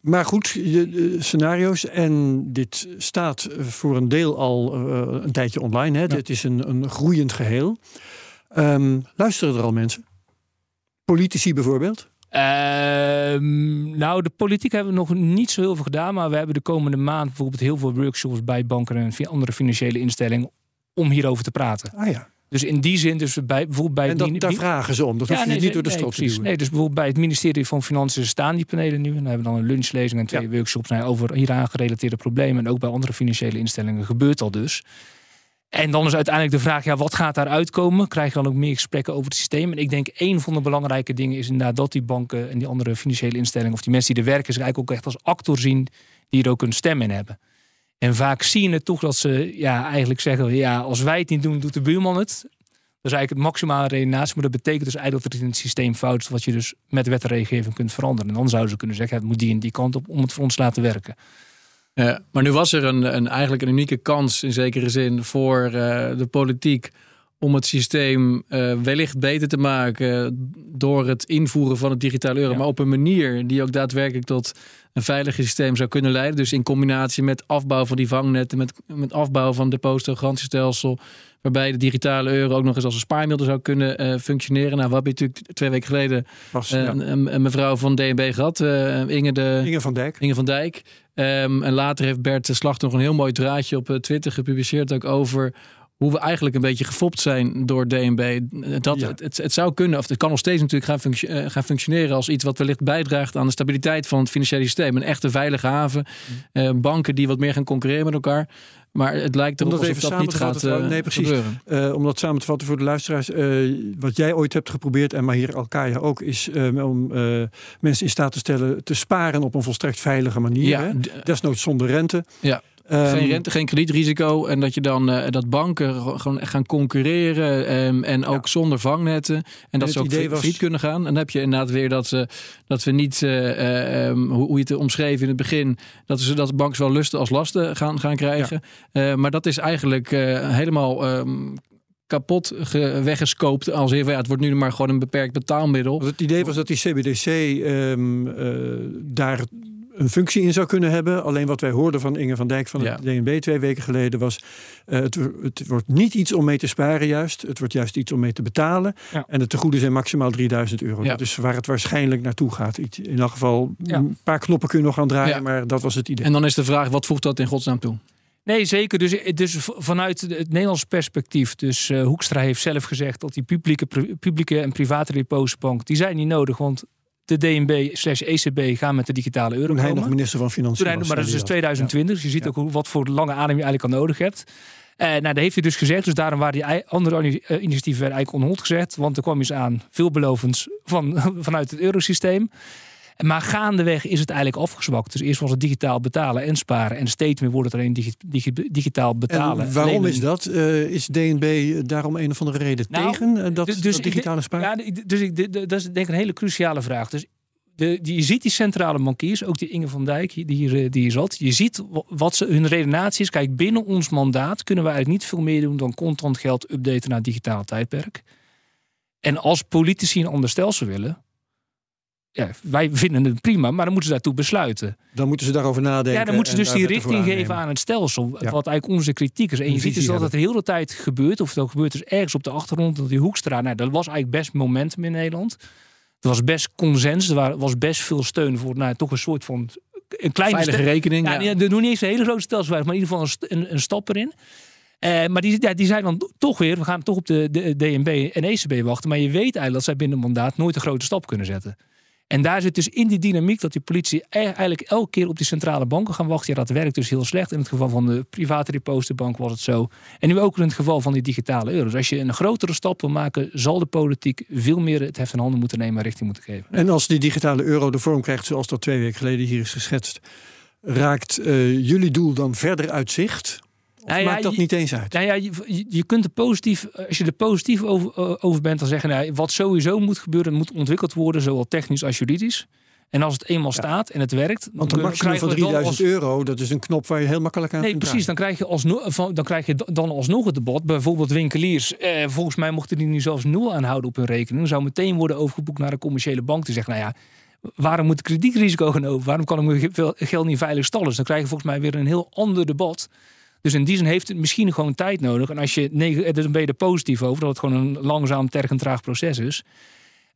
[SPEAKER 1] maar goed, de, scenario's. En dit staat voor een deel al uh, een tijdje online. Hè? Ja. Dit is een, een groeiend geheel. Um, luisteren er al mensen? Politici bijvoorbeeld?
[SPEAKER 2] Uh, nou, de politiek hebben we nog niet zo heel veel gedaan. Maar we hebben de komende maand bijvoorbeeld heel veel workshops bij banken en andere financiële instellingen om hierover te praten.
[SPEAKER 1] Ah ja.
[SPEAKER 2] Dus in die zin, dus bij, bijvoorbeeld bij
[SPEAKER 1] en dat, daar vragen ze om. Dat hoef je nee, niet door de
[SPEAKER 2] nee,
[SPEAKER 1] strot doen.
[SPEAKER 2] Nee, dus bijvoorbeeld bij het ministerie van Financiën staan die panelen nu. En dan hebben we dan een lunchlezing en twee ja. workshops nou, over hieraan gerelateerde problemen. En ook bij andere financiële instellingen gebeurt al dus. En dan is uiteindelijk de vraag, ja, wat gaat daaruit komen? Krijg je dan ook meer gesprekken over het systeem? En ik denk, een van de belangrijke dingen is inderdaad dat die banken en die andere financiële instellingen, of die mensen die er werken, zich eigenlijk ook echt als actor zien die er ook een stem in hebben. En vaak zie je het toch dat ze ja, eigenlijk zeggen: ja, als wij het niet doen, doet de buurman het. Dat is eigenlijk het maximale redenatie. Maar dat betekent dus eigenlijk dat er in het systeem fout is. Wat je dus met wet en regelgeving kunt veranderen. En dan zouden ze kunnen zeggen: het moet die en die kant op om het voor ons te laten werken.
[SPEAKER 3] Maar nu was er een, een, eigenlijk een unieke kans in zekere zin voor uh, de politiek om het systeem uh, wellicht beter te maken door het invoeren van het digitale euro, ja. maar op een manier die ook daadwerkelijk tot een veiliger systeem zou kunnen leiden. Dus in combinatie met afbouw van die vangnetten, met, met afbouw van depositogarantiestelsel, waarbij de digitale euro ook nog eens als een spaarmiddel zou kunnen uh, functioneren. Nou, wat heb je natuurlijk twee weken geleden Was, uh, ja. een, een, mevrouw van DNB gehad, Inge, de,
[SPEAKER 1] Inge van Dijk.
[SPEAKER 3] Inge van Dijk. Um, en later heeft Bert de Slachter nog een heel mooi draadje op Twitter gepubliceerd ook over hoe we eigenlijk een beetje gefopt zijn door DNB. Dat, ja. het, het, het, zou kunnen, of het kan nog steeds natuurlijk gaan, uh, gaan, functioneren als iets wat wellicht bijdraagt aan de stabiliteit van het financiële systeem. Een echte veilige haven. Uh, banken die wat meer gaan concurreren met elkaar. Maar het lijkt erop alsof dat niet gaat uh,
[SPEAKER 1] nee, precies. Uh, om dat samen te vatten voor de luisteraars. Uh, wat jij ooit hebt geprobeerd, en maar hier Alkaya ook, is om mensen in staat te stellen te sparen op een volstrekt veilige manier. Ja, Desnoods zonder rente.
[SPEAKER 3] Ja. Geen rente, geen kredietrisico. En dat je dan uh, dat banken gewoon gaan concurreren. Um, en ook ja. zonder vangnetten. En, en dat ze ook was... kunnen gaan. En dan heb je inderdaad weer dat, uh, dat we niet, uh, um, hoe, hoe je het omschreven in het begin, dat ze dat banken wel lusten als lasten gaan, gaan krijgen. Ja. maar dat is eigenlijk helemaal kapot weggescoopt. Als even, ja, het wordt nu maar gewoon een beperkt betaalmiddel.
[SPEAKER 1] Het idee was dat die CBDC um, daar een functie in zou kunnen hebben. Alleen wat wij hoorden van Inge van Dijk van het ja. DNB twee weken geleden was... Uh, het, het, wordt niet iets om mee te sparen juist. Het wordt juist iets om mee te betalen. Ja. En de tegoeden zijn maximaal 3000 euro. Ja. Is waar het waarschijnlijk naartoe gaat. In elk geval, een paar knoppen kun je nog aan draaien, maar dat was het idee.
[SPEAKER 3] En dan is de vraag, wat voegt dat in godsnaam toe?
[SPEAKER 2] Nee, zeker. Dus, dus vanuit het Nederlands perspectief. Dus uh, Hoekstra heeft zelf gezegd dat die publieke, publieke en private depositbank... die zijn niet nodig, want de DNB slash ECB gaan met de digitale euro
[SPEAKER 1] Toen hij nog minister van Financiën
[SPEAKER 2] hij, Maar dat is dus 2020. Ja. Dus je ziet ook wat voor lange adem je eigenlijk al nodig hebt. Uh, nou, dat heeft hij dus gezegd. Dus daarom waren die andere initiatieven eigenlijk onhold gezet. Want er kwam eens aan veelbelovends van, vanuit het eurosysteem. Maar gaandeweg is het eigenlijk afgezwakt. Dus eerst was het digitaal betalen en sparen. En steeds meer wordt het alleen digi digi digitaal betalen.
[SPEAKER 1] En waarom is dat? Uh, is DNB daarom een of andere reden nou, tegen uh, dat, dus, dat digitale sparen?
[SPEAKER 2] Ja, dus ik, dat is denk ik een hele cruciale vraag. Dus de, die, je ziet die centrale bankiers, ook die Inge van Dijk die hier, eh, die hier zat. Je ziet wat ze, hun redenatie is. Kijk, binnen ons mandaat kunnen we eigenlijk niet veel meer doen dan contant geld updaten naar het digitale tijdperk. En als politici een ander stelsel willen, ja, wij vinden het prima, maar dan moeten ze daartoe besluiten.
[SPEAKER 1] Dan moeten ze daarover nadenken.
[SPEAKER 2] Ja, dan moeten ze dus die richting geven aan het stelsel. Ja. Wat eigenlijk onze kritiek is. En je ziet dus dat het de hele tijd gebeurt. Of het gebeurt dus ergens op de achtergrond. Dat die Hoekstra, nou, dat was eigenlijk best momentum in Nederland. Er was best consens. Er was best veel steun voor nou, toch een soort van... Een kleine
[SPEAKER 3] Veilige rekening.
[SPEAKER 2] Ja, ja. doen niet eens een hele grote stelsel, maar in ieder geval een, een, een stap erin. Eh, maar die, ja, die zijn dan toch weer, we gaan toch op de, de DNB en ECB wachten. Maar je weet eigenlijk dat zij binnen mandaat nooit een grote stap kunnen zetten. En daar zit dus in die dynamiek dat die politie e- eigenlijk elke keer op die centrale banken gaan wachten. Ja, dat werkt dus heel slecht. In het geval van de private depositobank was het zo. En nu ook in het geval van die digitale euro's. Als je een grotere stap wil maken, zal de politiek veel meer het heft in handen moeten nemen en richting moeten geven.
[SPEAKER 1] En als die digitale euro de vorm krijgt zoals dat twee weken geleden hier is geschetst, raakt uh, jullie doel dan verder uit zicht? Of
[SPEAKER 2] Nou ja,
[SPEAKER 1] maakt dat
[SPEAKER 2] je-
[SPEAKER 1] niet eens uit?
[SPEAKER 2] Nou ja, je, je- kunt er positief, als je er positief over, eh, over bent, dan zeggen nou, wat sowieso moet gebeuren, moet ontwikkeld worden, zowel technisch als juridisch. En als het eenmaal staat en het werkt,
[SPEAKER 1] Want
[SPEAKER 2] dan
[SPEAKER 1] een maximum van
[SPEAKER 2] we dan
[SPEAKER 1] 3000
[SPEAKER 2] als-
[SPEAKER 1] euro, dat is een knop waar je heel makkelijk aan
[SPEAKER 2] Nee,
[SPEAKER 1] kunt
[SPEAKER 2] precies. Dan krijg, je alsnog, dan krijg je dan alsnog het debat. Bijvoorbeeld winkeliers. Eh, volgens mij mochten die nu zelfs nul aanhouden op hun rekening. Zou meteen worden overgeboekt naar een commerciële bank. Te zeggen, nou ja, waarom moet ik kredietrisico gaan over? Waarom kan ik mijn ge- geld niet veilig stallen? Dus dan krijg je volgens mij weer een heel ander debat. Dus in die zin heeft het misschien gewoon tijd nodig. En als je, neg- eh, dus ben je er positief over. Dat het gewoon een langzaam, tergend, traag proces is.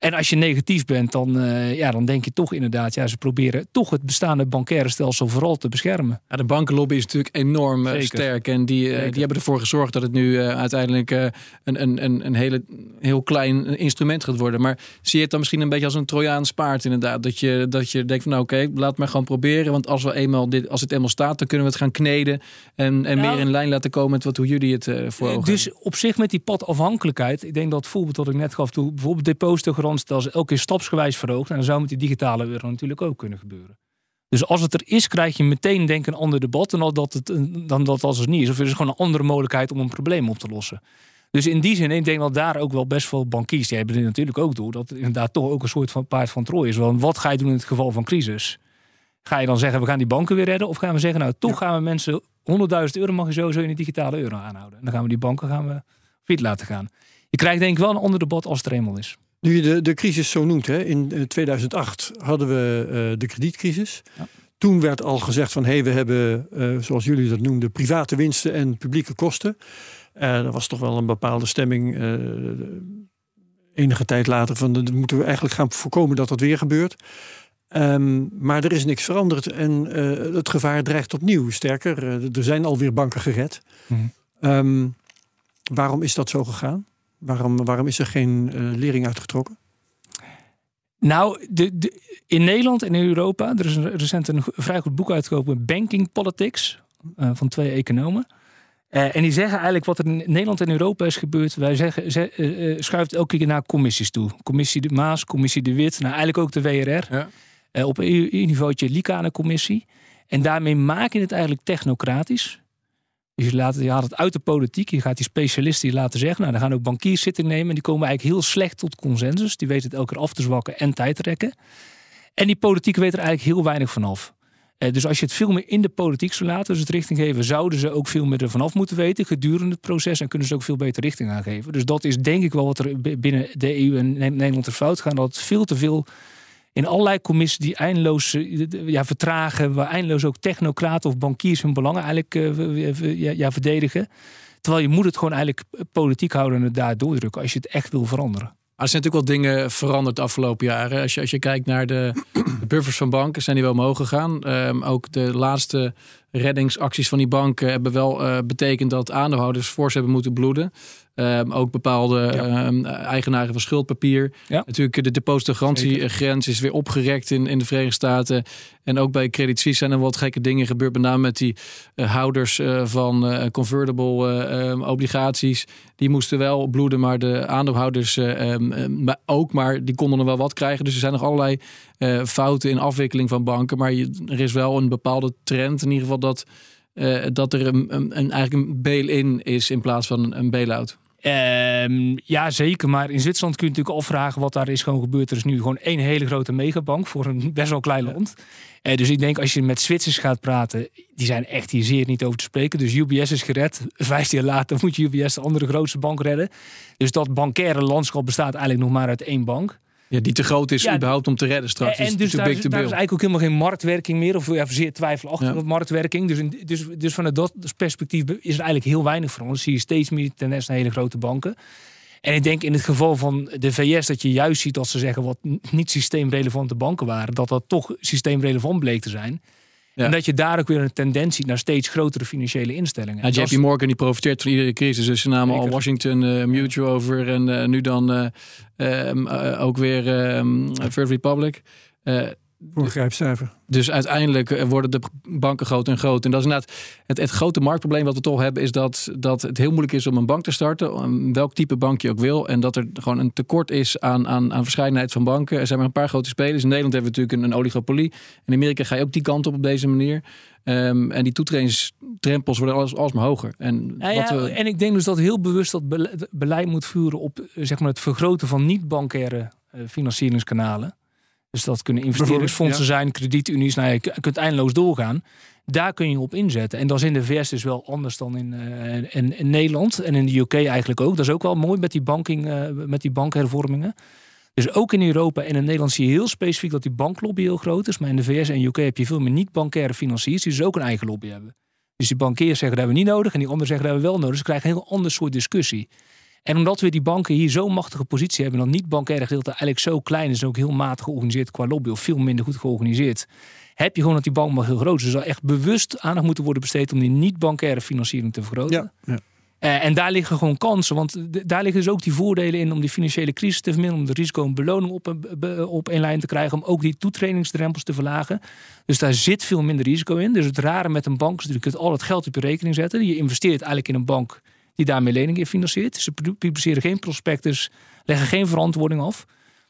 [SPEAKER 2] En als je negatief bent, dan, eh, ja, dan denk je toch inderdaad... Ja, ze proberen toch het bestaande bankaire stelsel vooral te beschermen.
[SPEAKER 3] Ja, de bankenlobby is natuurlijk enorm eh,
[SPEAKER 2] Zeker.
[SPEAKER 3] sterk. En die, eh, die hebben ervoor gezorgd dat het nu uiteindelijk een, een, een, een hele, heel klein instrument gaat worden. Maar zie je het dan misschien een beetje als een Trojaans paard inderdaad? Dat je, dat je denkt van nou oké, laat maar gewoon proberen. Want als, we eenmaal dit, als het eenmaal staat, dan kunnen we het gaan kneden. En, en
[SPEAKER 2] Nou,
[SPEAKER 3] meer in lijn laten komen met wat, hoe jullie het voor ogen
[SPEAKER 2] Dus op zich met die padafhankelijkheid, ik denk dat het voorbeeld dat ik net gaf, toe, bijvoorbeeld depositogarantiestelsel elke keer stapsgewijs verhoogt. En dan zou met die digitale euro natuurlijk ook kunnen gebeuren. Dus als het er is, krijg je meteen denk ik een ander debat dan dat het, dan dat als het niet is. Of er is gewoon een andere mogelijkheid om een probleem op te lossen. Dus in die zin, ik denk dat daar ook wel best veel bankiers, die hebben dit natuurlijk ook door, dat het inderdaad toch ook een soort van paard van Troje is. Want wat ga je doen in het geval van crisis? Ga je dan zeggen, we gaan die banken weer redden? Of gaan we zeggen, nou toch gaan we mensen 100.000 euro mag je sowieso in de digitale euro aanhouden. En dan gaan we die banken gaan we fiet laten gaan. Je krijgt denk ik wel een ander debat als het er eenmaal is.
[SPEAKER 1] Nu je de, de crisis zo noemt, hè, in eh, 2008 hadden we eh, de kredietcrisis.
[SPEAKER 2] Ja.
[SPEAKER 1] Toen werd al gezegd van hé, hey, we hebben, eh, zoals jullie dat noemden, private winsten en publieke kosten. Er was toch wel een bepaalde stemming eh, enige tijd later van dat moeten we eigenlijk gaan voorkomen dat dat weer gebeurt. Ehm, maar er is niks veranderd en het gevaar dreigt opnieuw. Sterker, er zijn alweer banken gered.
[SPEAKER 2] Mhm.
[SPEAKER 1] Ehm, waarom is dat zo gegaan? Waarom, waarom is er geen eh, lering uitgetrokken?
[SPEAKER 2] Nou, de, de, in Nederland en in Europa, er is een, recent een vrij goed boek uitgekomen, Banking Politics, eh, van twee economen. Eh, en die zeggen eigenlijk wat er in Nederland en Europa is gebeurd. Wij zeggen, ze, schuift elke keer naar commissies toe. Commissie de Maas, Commissie de Wit, nou eigenlijk ook de WRR.
[SPEAKER 3] Ja.
[SPEAKER 2] Eh, op EU-niveautje Likane-commissie. En daarmee maak je het eigenlijk technocratisch. Dus je, laat, je haalt het uit de politiek. Je gaat die specialisten die laten zeggen. Nou, dan gaan ook bankiers zitting nemen. En die komen eigenlijk heel slecht tot consensus. Die weten het elke keer af te zwakken en tijd te rekken. En die politiek weet er eigenlijk heel weinig vanaf. Eh, dus als je het veel meer in de politiek zou laten, dus het richting geven, zouden ze ook veel meer ervan af moeten weten gedurende het proces en kunnen ze ook veel beter richting aangeven. Dus dat is denk ik wel wat er binnen de EU en Ne- Nederland er fout gaat. Dat veel te veel in allerlei commissies die eindeloos eh, ja, vertragen, waar eindeloos ook technocraten of bankiers hun belangen eigenlijk eh, ja, verdedigen. Terwijl je moet het gewoon eigenlijk politiek houden en het daar doordrukken als je het echt wil veranderen.
[SPEAKER 3] Er zijn natuurlijk wel dingen veranderd de afgelopen jaren. Als je, als je kijkt naar de, de buffers van banken, zijn die wel omhoog gegaan. Ehm, ook de laatste reddingsacties van die banken hebben wel eh, betekend dat aandeelhouders fors hebben moeten bloeden. Ehm, ook bepaalde ehm, eigenaren van schuldpapier.
[SPEAKER 2] Ja.
[SPEAKER 3] Natuurlijk de depositogarantiegrens is weer opgerekt in, in de Verenigde Staten. En ook bij Credit Suisse zijn er wat gekke dingen gebeurd. Met name met die eh, houders eh, van eh, convertible eh, ehm, obligaties. Die moesten wel bloeden, maar de aandeelhouders eh, maar ook. Maar die konden nog wel wat krijgen. Dus er zijn nog allerlei eh, fouten in afwikkeling van banken. Maar je, er is wel een bepaalde trend in ieder geval dat, eh, dat er een, een, een, eigenlijk een bail-in is in plaats van een, bail-out.
[SPEAKER 2] Ehm, ja, zeker. Maar in Zwitserland kun je natuurlijk afvragen wat daar is gewoon gebeurd. Er is nu gewoon één hele grote megabank voor een best wel klein land. Eh, dus ik denk als je met Zwitsers gaat praten, die zijn echt hier zeer niet over te spreken. Dus UBS is gered. Vijf jaar later moet UBS de andere grootste bank redden. Dus dat bankaire landschap bestaat eigenlijk nog maar uit één bank.
[SPEAKER 3] Ja, die te groot is
[SPEAKER 2] Ja,
[SPEAKER 3] überhaupt om te redden straks.
[SPEAKER 2] en dus daar is, daar eigenlijk ook helemaal geen marktwerking meer. Of ja, zeer twijfelachtige
[SPEAKER 3] Ja.
[SPEAKER 2] marktwerking. Dus, in, dus, dus vanuit dat perspectief is er eigenlijk heel weinig van. ons. zie je steeds meer tendens naar hele grote banken. En ik denk in het geval van de VS dat je juist ziet dat ze zeggen wat niet systeemrelevante banken waren. Dat dat toch systeemrelevant bleek te zijn.
[SPEAKER 3] Ja.
[SPEAKER 2] En dat je daar ook weer een tendentie naar steeds grotere financiële instellingen.
[SPEAKER 3] Ja,
[SPEAKER 2] dat
[SPEAKER 3] JP Morgan die profiteert van iedere crisis. Dus ze namen al. Washington eh, Mutual over en eh, nu dan eh, ook weer ehm First Republic.
[SPEAKER 1] Voor een grijpcijfer.
[SPEAKER 3] dus uiteindelijk eh, worden de banken groot en groot. En dat is inderdaad het, het grote marktprobleem wat we toch hebben, is dat, dat het heel moeilijk is om een bank te starten, welk type bank je ook wil. En dat er gewoon een tekort is aan, aan, aan verscheidenheid van banken. Er zijn maar een paar grote spelers. In Nederland hebben we natuurlijk een, een oligopolie. In Amerika ga je ook die kant op op deze manier. Ehm, en die toetredingsdrempels worden alles, alsmaar hoger. En
[SPEAKER 2] Nou
[SPEAKER 3] wat
[SPEAKER 2] ja,
[SPEAKER 3] we,
[SPEAKER 2] En ik denk dus dat heel bewust dat bele- beleid moet voeren op eh, zeg maar, het vergroten van niet-bankaire eh, financieringskanalen. Dus dat kunnen investeringsfondsen zijn, kredietunies. Nou, je kunt eindeloos doorgaan. Daar kun je op inzetten. En dat is in de VS dus wel anders dan in, eh, in, in Nederland. En in de UK eigenlijk ook. Dat is ook wel mooi met die, banking, eh, met die bankhervormingen. Dus ook in Europa en in Nederland zie je heel specifiek dat die banklobby heel groot is. Maar in de VS en UK heb je veel meer niet-bankaire financiers die dus ook een eigen lobby hebben. Dus die bankiers zeggen dat hebben we niet nodig en die anderen zeggen dat hebben we wel nodig. Dus we krijgen een heel ander soort discussie. En omdat we die banken hier zo'n machtige positie hebben, dat niet-bankaire gedeelte eigenlijk zo klein is en ook heel matig georganiseerd qua lobby of veel minder goed georganiseerd, heb je gewoon dat die bank maar heel groot is. Dus er zal echt bewust aandacht moeten worden besteed om die niet-bankaire financiering te vergroten.
[SPEAKER 1] Ja, ja.
[SPEAKER 2] Eh, en daar liggen gewoon kansen, want daar liggen dus ook die voordelen in om die financiële crisis te verminderen, om de risico en beloning op, een- be- op één lijn te krijgen, om ook die toetredingsdrempels te verlagen. Dus daar zit veel minder risico in. Dus het rare met een bank is dat je kunt al het geld op je rekening zetten. Je investeert eigenlijk in een bank die daarmee leningen financiert. Ze pu- publiceren geen prospectus, leggen geen verantwoording af.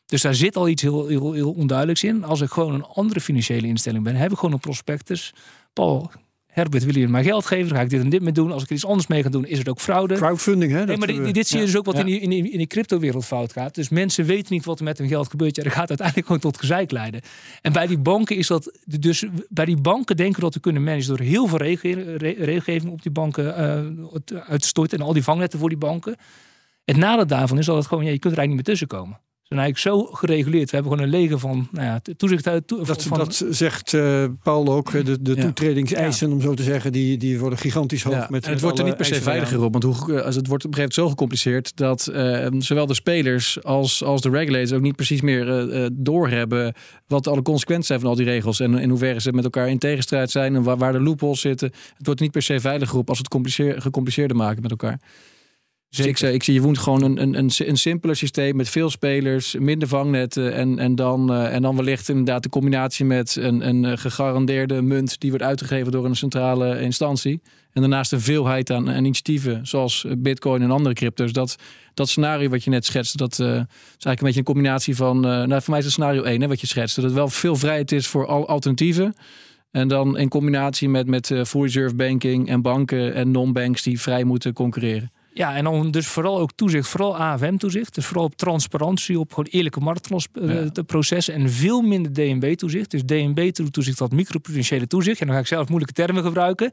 [SPEAKER 2] Dus daar zit al iets heel, heel, heel onduidelijks in. Als ik gewoon een andere financiële instelling ben, heb ik gewoon een prospectus. Paul, Herbert, wil je mij geld geven? Dan ga ik dit en dit mee doen. Als ik er iets anders mee ga doen, is het ook fraude.
[SPEAKER 1] Crowdfunding, hè?
[SPEAKER 2] Nee, maar
[SPEAKER 1] we-
[SPEAKER 2] dit, dit zie je
[SPEAKER 1] ja.
[SPEAKER 2] dus ook wat
[SPEAKER 1] Ja.
[SPEAKER 2] in, die, in, die, in die cryptowereld fout gaat. Dus mensen weten niet wat er met hun geld gebeurt. Ja, dat gaat uiteindelijk gewoon tot gezeik leiden. En bij die banken is dat... Dus bij die banken denken we dat we kunnen managen... door heel veel regel- re- regelgeving op die banken eh, uit te storten... en al die vangnetten voor die banken. Het nadeel daarvan is dat het gewoon... Ja, je kunt er eigenlijk niet meer tussenkomen. Zijn eigenlijk zo gereguleerd. We hebben gewoon een leger van nou ja, toezicht uit... toe-
[SPEAKER 1] Dat,
[SPEAKER 2] van,
[SPEAKER 1] dat zegt eh, Paul ook. De, de
[SPEAKER 3] Ja.
[SPEAKER 1] toetredingseisen, om zo te zeggen, die, die worden gigantisch hoog.
[SPEAKER 3] Ja,
[SPEAKER 1] met,
[SPEAKER 3] en het
[SPEAKER 1] met
[SPEAKER 3] wordt er niet per se veiliger op. Want hoe, eh, als het wordt op een gegeven moment zo gecompliceerd dat eh, zowel de spelers als, als de regulators ook niet precies meer eh, eh, doorhebben wat alle consequenties zijn van al die regels. En in hoeverre ze met elkaar in tegenstrijd zijn en waar, waar de loopholes zitten. Het wordt niet per se veiliger op als we het compliceer, gecompliceerder maken met elkaar. Dus ik, zeg- ik zie je woont gewoon een, een, een, een simpeler systeem met veel spelers, minder vangnetten en, en, dan, eh, en dan wellicht inderdaad de combinatie met een, een eh, gegarandeerde munt die wordt uitgegeven door een centrale instantie. En daarnaast een veelheid aan, aan initiatieven zoals eh, bitcoin en andere crypto's. Dat, dat scenario wat je net schetste, dat eh, is eigenlijk een beetje een combinatie van, eh, nou voor mij is het scenario 1 hè, wat je schetste. Dat er wel veel vrijheid is voor al alternatieven. En dan in combinatie met, met eh, full reserve banking en banken en non-banks die vrij moeten concurreren.
[SPEAKER 2] Ja, en dan dus vooral ook toezicht, vooral AFM-toezicht. Dus vooral op transparantie, op gewoon eerlijke marktprocessen en veel minder DNB-toezicht. Dus DNB-toezicht, dat microprudentiële toezicht. En dan ga ik zelf moeilijke termen gebruiken.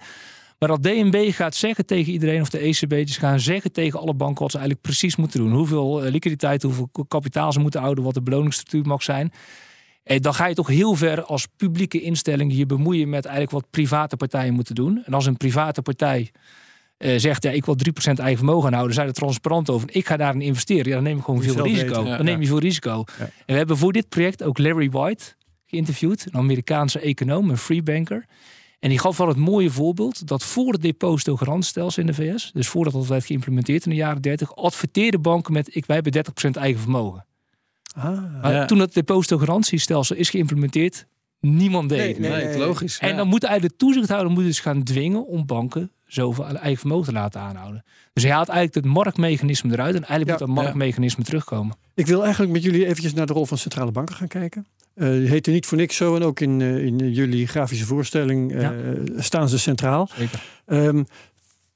[SPEAKER 2] Maar dat DNB gaat zeggen tegen iedereen, of de ECB'tjes gaan zeggen tegen alle banken wat ze eigenlijk precies moeten doen. Hoeveel eh, liquiditeit, hoeveel kapitaal ze moeten houden, wat de beloningsstructuur mag zijn. Eh, dan ga je toch heel ver als publieke instelling je bemoeien met eigenlijk wat private partijen moeten doen. En als een private partij eh, zegt, ja, ik wil 3% eigen vermogen houden, zijn er transparant over. Ik ga daarin investeren. Ja, dan neem ik gewoon
[SPEAKER 1] je
[SPEAKER 2] veel risico.
[SPEAKER 1] weten, ja.
[SPEAKER 2] dan neem je veel risico.
[SPEAKER 1] Ja.
[SPEAKER 2] En we hebben voor dit project ook Larry White geïnterviewd, een Amerikaanse econoom, een free banker. En die gaf wel het mooie voorbeeld dat voor het depositogarantstelsel in de VS, dus voordat dat werd geïmplementeerd in de jaren 30, adverteerden banken met ik, wij hebben 30% eigen vermogen.
[SPEAKER 1] Ah.
[SPEAKER 2] Maar
[SPEAKER 3] Ja.
[SPEAKER 2] toen het depositogarantiestelsel is geïmplementeerd, niemand deed.
[SPEAKER 1] Nee,
[SPEAKER 3] Nee,
[SPEAKER 1] nee,
[SPEAKER 3] logisch.
[SPEAKER 2] En
[SPEAKER 3] ja.
[SPEAKER 2] dan moet eigenlijk de toezichthouder moet dus gaan dwingen om banken zoveel eigen vermogen te laten aanhouden. Dus hij haalt eigenlijk het marktmechanisme eruit en eigenlijk
[SPEAKER 1] Ja,
[SPEAKER 2] moet dat marktmechanisme terugkomen.
[SPEAKER 1] Ik wil eigenlijk met jullie eventjes naar de rol van centrale banken gaan kijken. Eh die heette niet voor niks zo en ook in, eh, in jullie grafische voorstelling eh,
[SPEAKER 2] Ja.
[SPEAKER 1] staan ze centraal.
[SPEAKER 2] Zeker.
[SPEAKER 1] Ehm,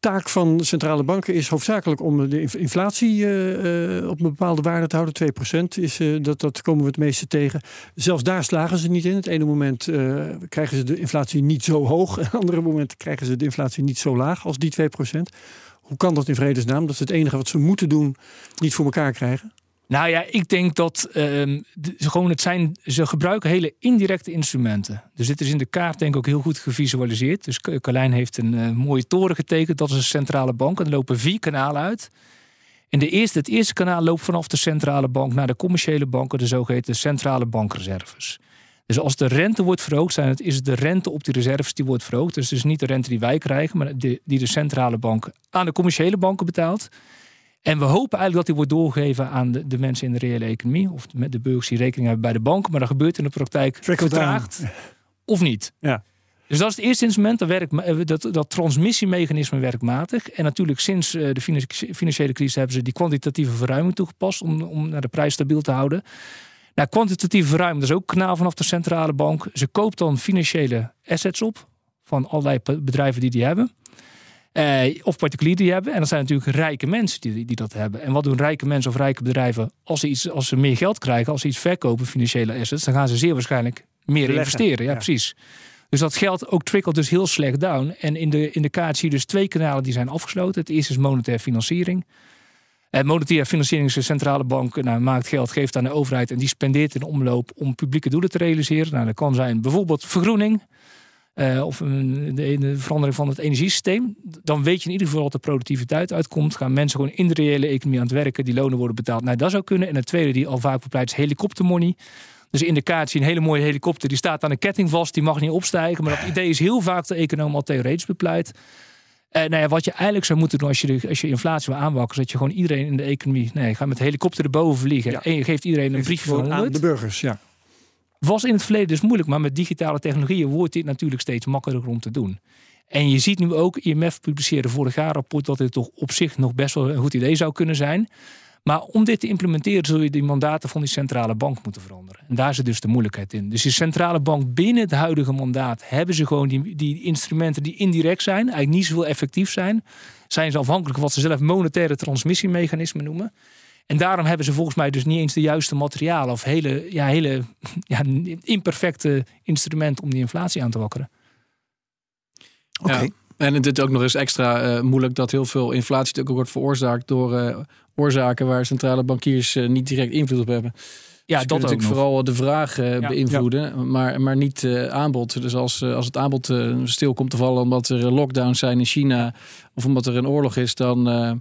[SPEAKER 1] taak van centrale banken is hoofdzakelijk om de inf- inflatie eh, eh, op een bepaalde waarde te houden. 2% is, eh, dat, dat komen we het meeste tegen. Zelfs daar slagen ze niet in. Het ene moment krijgen ze de inflatie niet zo hoog. Het andere moment krijgen ze de inflatie niet zo laag als die 2%. Hoe kan dat in vredesnaam? Dat is het enige wat ze moeten doen, niet voor elkaar krijgen.
[SPEAKER 2] Nou ja, ik denk dat ze gewoon het zijn, ze gebruiken hele indirecte instrumenten. Dus dit is in de kaart denk ik ook heel goed gevisualiseerd. Dus Carlijn heeft een eh, mooie toren getekend. Dat is een centrale bank. En er lopen vier kanalen uit. En de eerste, het eerste kanaal loopt vanaf de centrale bank naar de commerciële banken, de zogeheten centrale bankreserves. Dus als de rente wordt verhoogd, zijn het, is het de rente op die reserves die wordt verhoogd. Dus het is niet de rente die wij krijgen, maar die de centrale bank aan de commerciële banken betaalt. En we hopen eigenlijk dat die wordt doorgegeven aan de, de mensen in de reële economie. Of met de burgers die rekening hebben bij de bank. Maar dat gebeurt in de praktijk
[SPEAKER 1] Trickle down.
[SPEAKER 2] vertraagd of niet.
[SPEAKER 1] Ja.
[SPEAKER 2] Dus dat is het eerste instrument. Dat, werkt, eh, dat, dat transmissiemechanisme werkt matig. En natuurlijk sinds eh, de finan- financiële crisis hebben ze die kwantitatieve verruiming toegepast. Om, om naar de prijs stabiel te houden. Nou, kwantitatieve verruiming, dat is ook kanaal vanaf de centrale bank. Ze koopt dan financiële assets op van allerlei bedrijven die die hebben. Eh, of particulieren die hebben. En dat zijn natuurlijk rijke mensen die, die dat hebben. En wat doen rijke mensen of rijke bedrijven als ze, iets, als ze meer geld krijgen, als ze iets verkopen, financiële assets, dan gaan ze zeer waarschijnlijk meer investeren. Ja,
[SPEAKER 1] ja.
[SPEAKER 2] precies. Dus dat geld ook trickelt dus heel slecht down. En in de, in de kaart zie je dus twee kanalen die zijn afgesloten. Het eerste is monetaire financiering. En monetaire financiering is de centrale bank nou, maakt geld, geeft aan de overheid en die spendeert in omloop om publieke doelen te realiseren. Nou, dat kan zijn bijvoorbeeld vergroening eh, of een, de, de verandering van het energiesysteem. Dan weet je in ieder geval dat de productiviteit uitkomt. Gaan mensen gewoon in de reële economie aan het werken, die lonen worden betaald. Nou, dat zou kunnen. En het tweede die al vaak bepleit is helikoptermoney. Dus in de kaart zie je een hele mooie helikopter. Die staat aan een ketting vast. Die mag niet opstijgen. Maar dat idee is heel vaak de econoom al theoretisch bepleit. Eh, nou ja, wat je eigenlijk zou moeten doen als je, de, als je inflatie wil aanwakken, is dat je gewoon iedereen in de economie. Nee, ga met helikopter erboven vliegen.
[SPEAKER 1] Ja.
[SPEAKER 2] En je geeft iedereen een briefje
[SPEAKER 1] Gewoon aan
[SPEAKER 2] 100.
[SPEAKER 1] de burgers, ja.
[SPEAKER 2] Was in het verleden dus moeilijk, maar met digitale technologieën wordt dit natuurlijk steeds makkelijker om te doen. En je ziet nu ook, IMF publiceerde vorig jaar een rapport dat dit toch op zich nog best wel een goed idee zou kunnen zijn. Maar om dit te implementeren zul je die mandaten van die centrale bank moeten veranderen. En daar zit dus de moeilijkheid in. Dus die centrale bank binnen het huidige mandaat hebben ze gewoon die, die instrumenten die indirect zijn, eigenlijk niet zoveel effectief zijn. Zijn ze afhankelijk van wat ze zelf monetaire transmissiemechanismen noemen. En daarom hebben ze volgens mij dus niet eens de juiste materialen of hele, ja, hele ja, imperfecte instrumenten om die inflatie aan te wakkeren.
[SPEAKER 1] Oké.
[SPEAKER 3] Ja. En het is ook nog eens extra eh, moeilijk dat heel veel inflatie natuurlijk ook wordt veroorzaakt door eh, oorzaken waar centrale bankiers eh, niet direct invloed op hebben.
[SPEAKER 2] Ja,
[SPEAKER 3] Ze
[SPEAKER 2] dat
[SPEAKER 3] natuurlijk
[SPEAKER 2] nog.
[SPEAKER 3] vooral de vraag
[SPEAKER 2] Ja.
[SPEAKER 3] beïnvloeden, Maar, maar niet eh, aanbod. Dus als, als het aanbod stil komt te vallen omdat er lockdowns zijn in China of omdat er een oorlog is, dan, eh,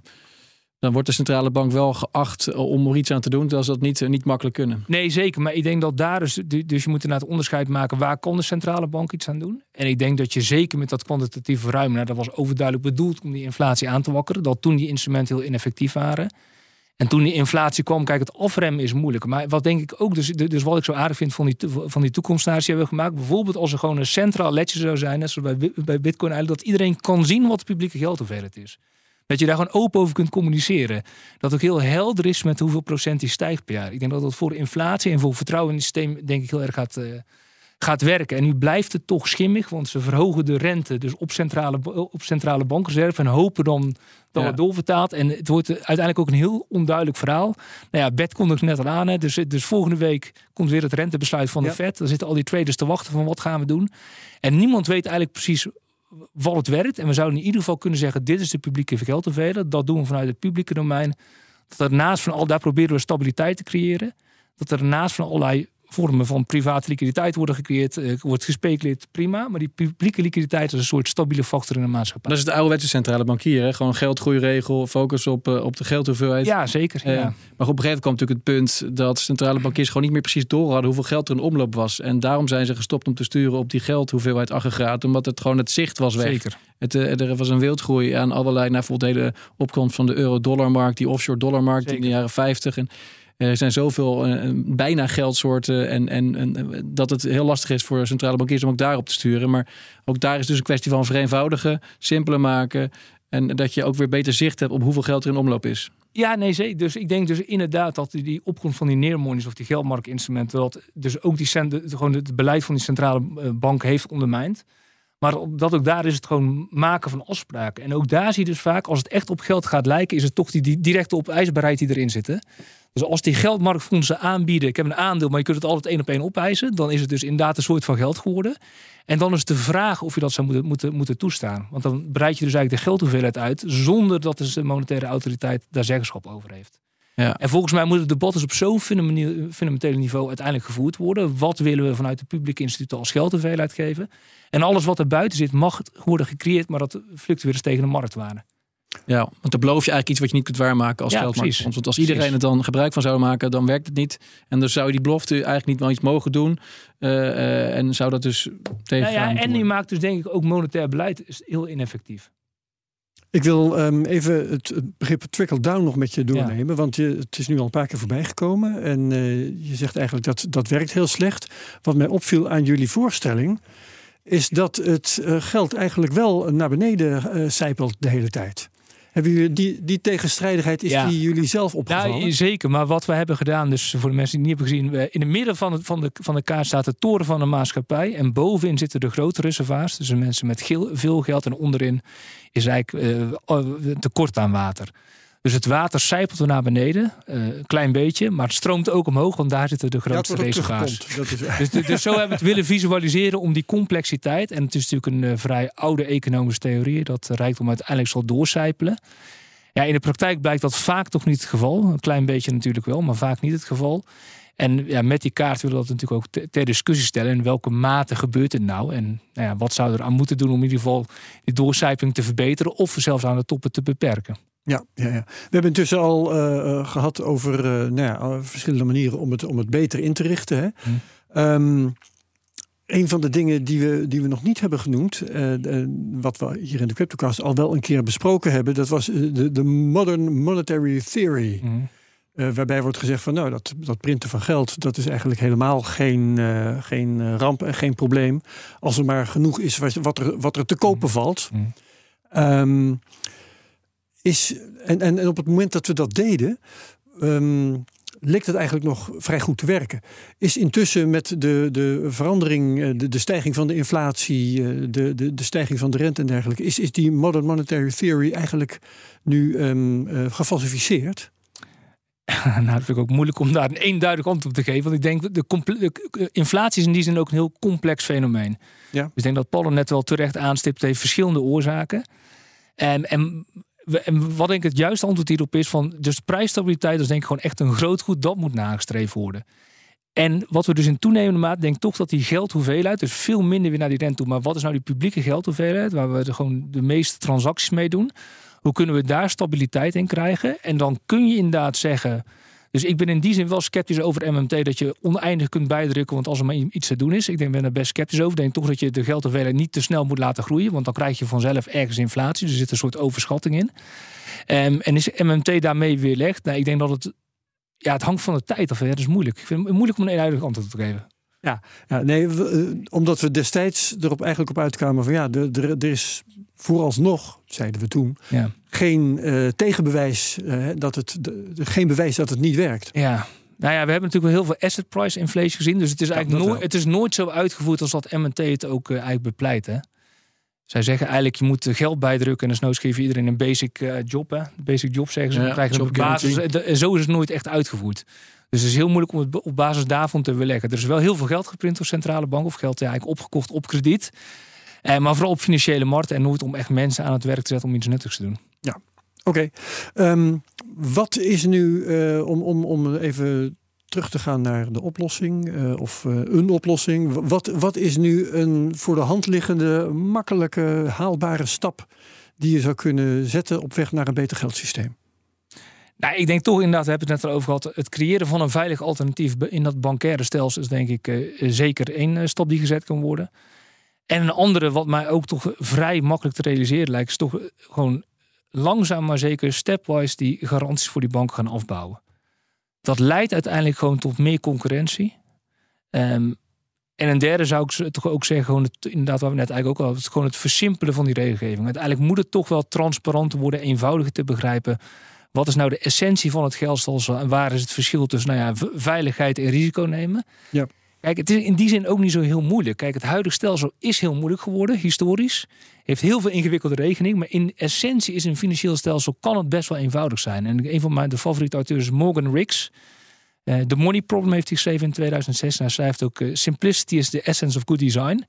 [SPEAKER 3] dan wordt de centrale bank wel geacht eh, om er iets aan te doen, ze dat niet, eh, niet makkelijk kunnen.
[SPEAKER 2] Nee, zeker. Maar ik denk dat daar dus, dus je moet inderdaad onderscheid maken waar kan de centrale bank iets aan doen. En ik denk dat je zeker met dat kwantitatieve verruimen, nou, dat was overduidelijk bedoeld om die inflatie aan te wakkeren, dat toen die instrumenten heel ineffectief waren. En toen die inflatie kwam, kijk, het afremmen is moeilijk. Maar wat denk ik ook, dus, dus wat ik zo aardig vind van die, van die toekomstscenario's die hebben we gemaakt. Bijvoorbeeld als er gewoon een centraal ledger zou zijn, net zoals bij, bij Bitcoin eigenlijk, dat iedereen kan zien wat publieke geldhoeveelheid is. Dat je daar gewoon open over kunt communiceren. Dat ook heel helder is met hoeveel procent die stijgt per jaar. Ik denk dat dat voor inflatie en voor vertrouwen in het systeem denk ik heel erg gaat, eh, gaat werken. En nu blijft het toch schimmig, want ze verhogen de rente dus op centrale, op centrale bankreserve en hopen dan dat
[SPEAKER 3] Ja.
[SPEAKER 2] het doorvertaalt. En het wordt uiteindelijk ook een heel onduidelijk verhaal. Nou ja, Bert kondigt net al aan. Hè. Dus, dus volgende week komt weer het rentebesluit van de
[SPEAKER 1] Ja.
[SPEAKER 2] Fed. Dan zitten al die traders te wachten van wat gaan we doen. En niemand weet eigenlijk precies wat het werkt. En we zouden in ieder geval kunnen zeggen, dit is de publieke geldhoeveelheid. Dat doen we vanuit het publieke domein. Dat er naast van al, daar proberen we stabiliteit te creëren. Dat er naast van allerlei vormen van private liquiditeit worden gecreëerd, eh, wordt gespeculeerd, prima. Maar die publieke liquiditeit is een soort stabiele factor in de maatschappij.
[SPEAKER 3] Dat is de ouderwetse centrale bankier. Hè? Gewoon geldgroeiregel, focus op, eh, op de geldhoeveelheid.
[SPEAKER 2] Ja, zeker.
[SPEAKER 3] Eh,
[SPEAKER 2] ja.
[SPEAKER 3] Maar op een gegeven moment kwam natuurlijk het punt dat centrale bankiers gewoon niet meer precies door hadden hoeveel geld er in omloop was. En daarom zijn ze gestopt om te sturen op die geldhoeveelheid aggregaat, omdat het gewoon het zicht was weg.
[SPEAKER 2] Zeker.
[SPEAKER 3] Het, er was een wildgroei aan allerlei, nou, bijvoorbeeld de hele opkomst van de euro-dollarmarkt, die offshore dollarmarkt in de jaren 50. En er zijn zoveel eh, bijna geldsoorten en, en, en eh, dat het heel lastig is voor centrale bankiers om ook daarop te sturen. Maar ook daar is dus een kwestie van vereenvoudigen, simpeler maken en dat je ook weer beter zicht hebt op hoeveel geld er in omloop is.
[SPEAKER 2] Ja, nee, zeker. Dus ik denk dus inderdaad dat die, opkomst van die neermonies of die geldmarktinstrumenten, dat dus ook die cent, de- gewoon het beleid van die centrale eh, bank heeft ondermijnd. Maar dat ook daar is het gewoon maken van afspraken. En ook daar zie je dus vaak, als het echt op geld gaat lijken, is het toch die, directe opeisbaarheid die erin zit. Dus als die geldmarktfondsen aanbieden, ik heb een aandeel, maar je kunt het altijd één op één opeisen, dan is het dus inderdaad een soort van geld geworden. En dan is de vraag of je dat zou moeten, moeten, moeten toestaan. Want dan breid je dus eigenlijk de geldhoeveelheid uit, zonder dat dus de monetaire autoriteit daar zeggenschap over heeft.
[SPEAKER 3] Ja.
[SPEAKER 2] En volgens mij moet het debat dus op zo'n fundamenteel, fundamenteel niveau uiteindelijk gevoerd worden. Wat willen we vanuit de publieke instituten als geldhoeveelheid geven? En alles wat er buiten zit mag worden gecreëerd, maar dat fluctueert dus tegen de marktwaarde.
[SPEAKER 3] Ja, want dan beloof je eigenlijk iets wat je niet kunt waarmaken als
[SPEAKER 2] Ja.
[SPEAKER 3] Want als iedereen
[SPEAKER 2] Precies.
[SPEAKER 3] het dan gebruik van zou maken, dan werkt het niet. En dan zou je die belofte eigenlijk niet wel iets mogen doen. Eh, eh, en zou dat dus
[SPEAKER 2] Nou
[SPEAKER 3] tegengaan
[SPEAKER 2] ja,
[SPEAKER 3] moeten
[SPEAKER 2] en die maakt dus denk ik ook monetair beleid is heel ineffectief.
[SPEAKER 1] Ik wil ehm, even het, het begrip trickle-down nog met je doornemen. Want je, het is nu al een paar keer voorbij gekomen. En eh, je zegt eigenlijk dat dat werkt heel slecht. Wat mij opviel aan jullie voorstelling... is dat het geld eigenlijk wel naar beneden zijpelt de hele tijd. Hebben jullie die, die tegenstrijdigheid, is
[SPEAKER 2] Ja.
[SPEAKER 1] die jullie zelf opgevallen?
[SPEAKER 2] Nou, zeker. Maar wat we hebben gedaan, dus voor de mensen die het niet hebben gezien, in het midden van, het, van, de, van de kaart staat de toren van de maatschappij. En bovenin zitten de grote reservoirs. Dus de mensen met veel geld. En onderin is eigenlijk eh, tekort aan water. Dus het water zijpelt weer naar beneden, eh, een klein beetje, maar het stroomt ook omhoog, want daar zitten de grootste reservoirs.
[SPEAKER 1] is,
[SPEAKER 2] Dus, dus zo hebben we het willen visualiseren om die complexiteit. En het is natuurlijk een eh, vrij oude economische theorie. Dat rijkdom uiteindelijk zal doorcijpelen. Ja, in de praktijk blijkt dat vaak toch niet het geval. Een klein beetje natuurlijk wel, maar vaak niet het geval. En ja, met die kaart willen we dat natuurlijk ook te- ter discussie stellen. In welke mate gebeurt het nou? En nou ja, wat zou er aan moeten doen om in ieder geval die doorcijpeling te verbeteren. Of zelfs aan de toppen te beperken.
[SPEAKER 1] Ja, ja, ja. We hebben intussen al eh, eh, gehad over eh, nou ja, verschillende manieren om het, om het beter in te richten. Hè?
[SPEAKER 2] Hm.
[SPEAKER 1] Ehm, een van de dingen die we, die we nog niet hebben genoemd, wat we hier in de CryptoCast al wel een keer besproken hebben, dat was de, de Modern Monetary Theory. Eh, waarbij wordt gezegd van nou, dat, dat printen van geld, dat is eigenlijk helemaal geen, geen ramp en geen probleem. Als er maar genoeg is wat, wat, er, wat er te kopen valt.
[SPEAKER 2] Mm.
[SPEAKER 1] Is, en, en, en op het moment dat we dat deden, ehm, leek het eigenlijk nog vrij goed te werken. Is intussen met de, de verandering, eh, de, de stijging van de inflatie, eh, de, de, de stijging van de rente en dergelijke, is, is die modern monetary theory eigenlijk nu ehm eh, gefalsificeerd?
[SPEAKER 2] nou, dat vind ik ook moeilijk om daar een eenduidig antwoord op te geven. Want ik denk, de, de inflatie is in die zin ook een heel complex fenomeen.
[SPEAKER 1] Ja.
[SPEAKER 2] Dus ik denk dat Paul er net wel terecht aanstipt. Heeft verschillende oorzaken. En, en, en wat denk ik het juiste antwoord hierop is van... Dus prijsstabiliteit is denk ik gewoon echt een groot goed. Dat moet nagestreefd worden. En wat we dus in toenemende mate denk toch dat die geldhoeveelheid... dus veel minder weer naar die rente toe. Maar wat is nou die publieke geldhoeveelheid... waar we er gewoon de meeste transacties mee doen... Hoe kunnen we daar stabiliteit in krijgen? En dan kun je inderdaad zeggen. Dus ik ben in die zin wel sceptisch over MMT dat je oneindig kunt bijdrukken, want als er maar iets te doen is, ik denk ben er best sceptisch over. Ik denk toch dat je de geldhoeveelheid niet te snel moet laten groeien, want dan krijg je vanzelf ergens inflatie. Er zit een soort overschatting in. Ehm, en is MMT daarmee weerlegd? Nou, ik denk dat het, ja, het hangt van de tijd af. Hè. Dat is moeilijk. Ik vind het moeilijk om een eenduidig antwoord te geven.
[SPEAKER 1] Ja, nee, we, eh, omdat we destijds erop eigenlijk op uitkwamen van ja, er, er, er is vooralsnog, zeiden we toen,
[SPEAKER 2] Ja.
[SPEAKER 1] Geen eh, tegenbewijs eh, dat het de, de- geen bewijs dat het niet werkt.
[SPEAKER 2] Ja. Nou ja, we hebben natuurlijk wel heel veel asset price inflation gezien. Dus het is eigenlijk nooit, het is nooit zo uitgevoerd als dat MNT het ook eh, eigenlijk bepleit. Hè? Zij zeggen eigenlijk, je moet geld bijdrukken en desnoods geef je iedereen een basic job. Hè? Basic job zeggen ze.
[SPEAKER 3] Ja,
[SPEAKER 2] dan krijg je
[SPEAKER 3] job
[SPEAKER 2] op basis. eh, Zo is het nooit echt uitgevoerd. Dus het is heel moeilijk om het op basis daarvan te weerleggen. Er is wel heel veel geld geprint door centrale bank of geld ja, eigenlijk opgekocht op krediet. Eh, maar vooral op financiële markten en nooit om echt mensen aan het werk te zetten om iets nuttigs te doen.
[SPEAKER 1] Oké, Ehm, wat is nu, eh, om, om, om even terug te gaan naar de oplossing, eh, of eh, een oplossing, wat, wat is nu een voor de hand liggende, makkelijke, haalbare stap die je zou kunnen zetten op weg naar een beter geldsysteem?
[SPEAKER 2] Nou, ik denk toch inderdaad, we hebben het net over gehad. Het creëren van een veilig alternatief in dat bankaire stelsel is denk ik zeker één stap die gezet kan worden. En een andere, wat mij ook toch vrij makkelijk te realiseren lijkt, is toch gewoon langzaam maar zeker stepwise die garanties voor die banken gaan afbouwen. Dat leidt uiteindelijk gewoon tot meer concurrentie. Ehm, en een derde zou ik ze toch ook zeggen, gewoon het, inderdaad, waar we net eigenlijk ook al hadden, het, gewoon het versimpelen van die regelgeving. Uiteindelijk moet het toch wel transparanter worden, eenvoudiger te begrijpen. Wat is nou de essentie van het geldstelsel en waar is het verschil tussen nou ja, veiligheid en risico nemen?
[SPEAKER 1] Ja.
[SPEAKER 2] Kijk, het is in die zin ook niet zo heel moeilijk. Kijk, het huidige stelsel is heel moeilijk geworden, historisch. Heeft heel veel ingewikkelde rekening. Maar in essentie is een financieel stelsel kan het best wel eenvoudig zijn. En een van mijn de favoriete auteurs is Morgan Riggs. Eh, The Money Problem heeft hij geschreven in 2006. En hij schrijft ook eh, Simplicity is the essence of good design.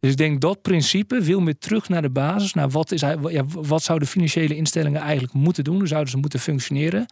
[SPEAKER 2] Dus ik denk dat principe veel meer terug naar de basis. Naar wat, is, ja, wat zouden financiële instellingen eigenlijk moeten doen? Hoe zouden ze moeten functioneren?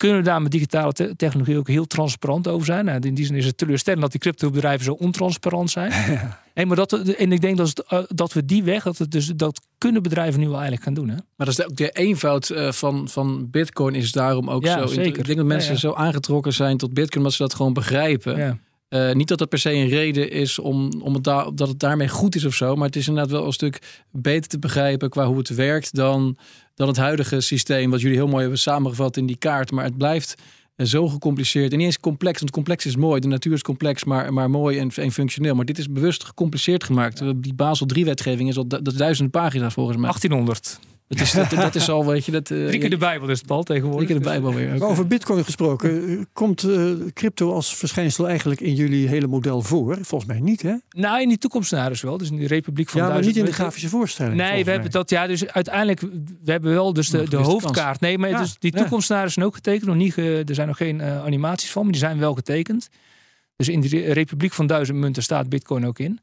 [SPEAKER 2] Kunnen we daar met digitale te- technologie ook heel transparant over zijn? Nou, in die zin is het teleurstellend dat die cryptobedrijven zo ontransparant zijn. Hey, maar dat, en ik denk dat, het, eh, dat we die weg, dat, het dus, dat kunnen bedrijven nu wel eigenlijk gaan doen. Hè?
[SPEAKER 3] Maar dat is ook de eenvoud eh, van, van Bitcoin is daarom ook
[SPEAKER 2] Ja,
[SPEAKER 3] zo.
[SPEAKER 2] zeker.
[SPEAKER 3] Ik denk dat mensen
[SPEAKER 2] Ja, ja.
[SPEAKER 3] zo aangetrokken zijn tot Bitcoin, omdat ze dat gewoon begrijpen. Eh, niet dat dat per se een reden is om, om het daar, dat het daarmee goed is of zo. Maar het is inderdaad wel een stuk beter te begrijpen qua hoe het werkt dan, dan het huidige systeem. Wat jullie heel mooi hebben samengevat in die kaart. Maar het blijft eh, zo gecompliceerd. En niet eens complex, want complex is mooi. De natuur is complex, maar, maar mooi en, en functioneel. Maar dit is bewust gecompliceerd gemaakt. Die Basel 3-wetgeving is al dat is duizenden pagina's volgens mij.
[SPEAKER 2] 1800.
[SPEAKER 3] Dat is, dat, dat is al, weet je, dat... eh,
[SPEAKER 2] Drie keer de Bijbel is het
[SPEAKER 3] Drie
[SPEAKER 2] tegenwoordig.
[SPEAKER 3] keer de
[SPEAKER 2] Dus,
[SPEAKER 3] Bijbel weer.
[SPEAKER 1] Maar over bitcoin gesproken, eh, komt eh, crypto als verschijnsel eigenlijk in jullie hele model voor? Volgens mij niet, hè?
[SPEAKER 2] Nou, in die toekomstscenario's wel. Dus in die Republiek van
[SPEAKER 1] Ja, maar
[SPEAKER 2] Duizend
[SPEAKER 1] niet in de grafische voorstelling.
[SPEAKER 2] Nee, we hebben dat. Ja, dus uiteindelijk, we hebben wel dus de, de hoofdkaart. Nee, maar
[SPEAKER 1] Ja,
[SPEAKER 2] dus die
[SPEAKER 1] ja.
[SPEAKER 2] toekomstscenario's zijn ook getekend. Nog niet, ge- er zijn nog geen eh, animaties van, maar die zijn wel getekend. Dus in de Re- Republiek van Duizend Munten staat Bitcoin ook in.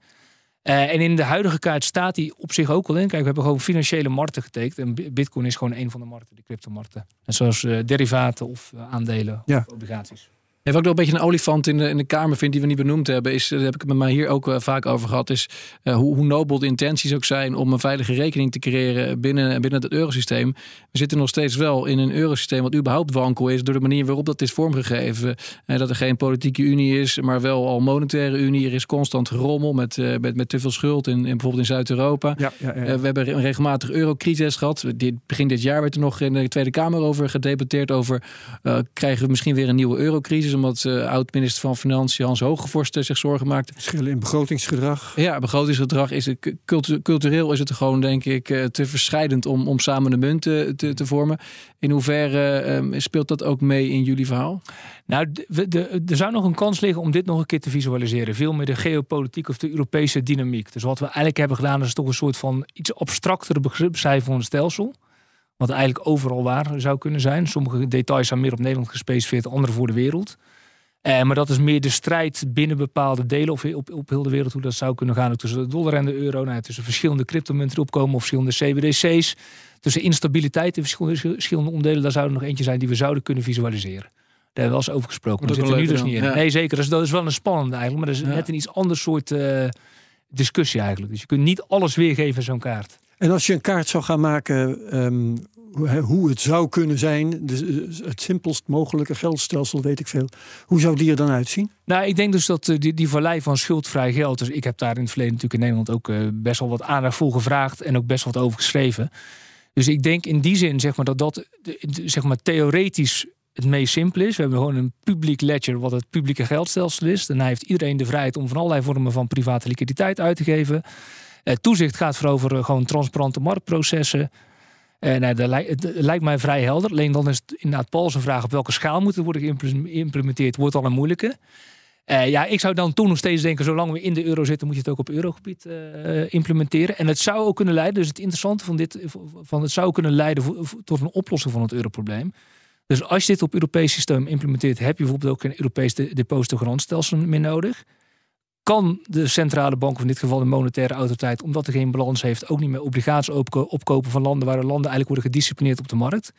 [SPEAKER 2] Eh, en in de huidige kaart staat die op zich ook wel in. Kijk, we hebben gewoon financiële markten getekend. En Bi- Bitcoin is gewoon een van de markten, de cryptomarkten. Net zoals eh, derivaten of eh, aandelen
[SPEAKER 1] Ja.
[SPEAKER 2] of obligaties.
[SPEAKER 3] Ja, wat ik nog een beetje een olifant in de, in de Kamer vind die we niet benoemd hebben, is, daar heb ik het met mij hier ook eh, vaak over gehad, is eh, hoe, hoe nobel de intenties ook zijn om een veilige rekening te creëren binnen, binnen het eurosysteem. We zitten nog steeds wel in een eurosysteem wat überhaupt wankel is door de manier waarop dat is vormgegeven. Eh, dat er geen politieke unie is, maar wel al monetaire unie. Er is constant gerommel met, met, met te veel schuld in, in bijvoorbeeld in Zuid-Europa.
[SPEAKER 1] Ja, ja, ja.
[SPEAKER 3] We hebben een regelmatig eurocrisis gehad. Dit, begin dit jaar werd er nog in de Tweede Kamer over gedebatteerd. Over krijgen we misschien weer een nieuwe eurocrisis. Omdat eh, oud-minister van Financiën Hans Hogevorst eh, zich zorgen maakte.
[SPEAKER 1] Verschillen in begrotingsgedrag.
[SPEAKER 3] Ja, begrotingsgedrag is het cultu- cultureel is het gewoon denk ik eh, te verscheidend om, om samen de munt te, te, te vormen. In hoeverre eh, speelt dat ook mee in jullie verhaal?
[SPEAKER 2] Nou, er zou nog een kans liggen om dit nog een keer te visualiseren. Veel meer de geopolitiek of de Europese dynamiek. Dus wat we eigenlijk hebben gedaan is toch een soort van iets abstractere begripscijfer van het stelsel. Wat eigenlijk overal waar zou kunnen zijn. Sommige details zijn meer op Nederland gespecificeerd, andere voor de wereld. Eh, maar dat is meer de strijd binnen bepaalde delen of op, op heel de wereld hoe dat zou kunnen gaan. Ook tussen de dollar en de euro. Nou, tussen verschillende cryptomunten die opkomen of verschillende CBDC's. Tussen instabiliteit in verschillende, verschillende onderdelen. Daar zou er nog eentje zijn die we zouden kunnen visualiseren. Daar hebben we wel eens over gesproken. Maar
[SPEAKER 3] Dat
[SPEAKER 2] zit er nu dus niet in.
[SPEAKER 3] ja.
[SPEAKER 2] Nee, zeker. Dat is, dat is wel een spannende eigenlijk. Maar dat is
[SPEAKER 3] Ja.
[SPEAKER 2] net een iets ander soort eh, discussie eigenlijk. Dus je kunt niet alles weergeven in zo'n kaart.
[SPEAKER 1] En als je een kaart zou gaan maken ehm, hoe- het zou kunnen zijn, dus, eh, het simpelst mogelijke geldstelsel, weet ik veel. Hoe zou die er dan uitzien?
[SPEAKER 2] Nou, ik denk dus dat eh, die, die vallei van schuldvrij geld. Dus ik heb daar in het verleden natuurlijk in Nederland ook eh, best wel wat aandacht voor gevraagd. En ook best wat over geschreven. Dus ik denk in die zin zeg maar, dat dat zeg maar, theoretisch het meest simpel is. We hebben gewoon een publiek ledger wat het publieke geldstelsel is. Daarna heeft iedereen de vrijheid om van allerlei vormen van private liquiditeit uit te geven. Eh, toezicht gaat voor over eh, gewoon transparante marktprocessen. Eh, nou, dat lijkt, mij vrij helder. Alleen dan is het inderdaad Paul zijn vraag op welke schaal moet het worden geïmplementeerd, wordt al een moeilijke. Ja, ik zou dan toen nog steeds denken, zolang we in de euro zitten, moet je het ook op eurogebied implementeren. En het zou ook kunnen leiden, dus het interessante van dit, van het zou kunnen leiden tot een oplossing van het europrobleem. Dus als je dit op Europees systeem implementeert, heb je bijvoorbeeld ook een Europees de- depositogarantstelsel meer nodig. Kan de centrale bank, of in dit geval de monetaire autoriteit, omdat er geen balans heeft, ook niet meer obligaties opko- opkopen van landen waar de landen eigenlijk worden gedisciplineerd op de markt.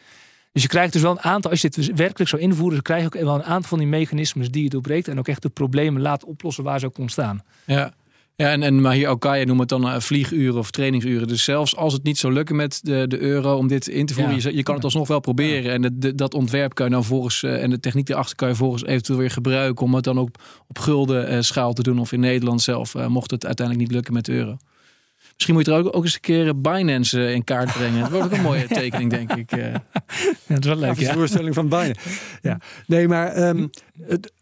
[SPEAKER 2] Dus je krijgt dus wel een aantal, als je dit werkelijk zou invoeren, dan krijg je ook wel een aantal van die mechanismes die je doorbreekt en ook echt de problemen laat oplossen waar ze ook ontstaan.
[SPEAKER 3] Ja. Ja, en, en maar hier ook kan je noemt het dan eh, vlieguren of trainingsuren. Dus zelfs als het niet zou lukken met de, de euro om dit in te voeren,
[SPEAKER 2] Ja.
[SPEAKER 3] je, je kan het alsnog wel proberen. En de, de- dat ontwerp kan je dan volgens, eh, en de techniek erachter kan je volgens eventueel weer gebruiken om het dan ook op gulden eh, schaal te doen. Of in Nederland zelf, eh, mocht het uiteindelijk niet lukken met de euro. Misschien moet je er ook, ook eens een keer Binance in kaart brengen. Dat wordt ook een mooie tekening, denk ik. eh.
[SPEAKER 2] Ja, dat is wel leuk, ja.
[SPEAKER 1] voorstelling van bijna. Ja. Nee, maar ehm, het,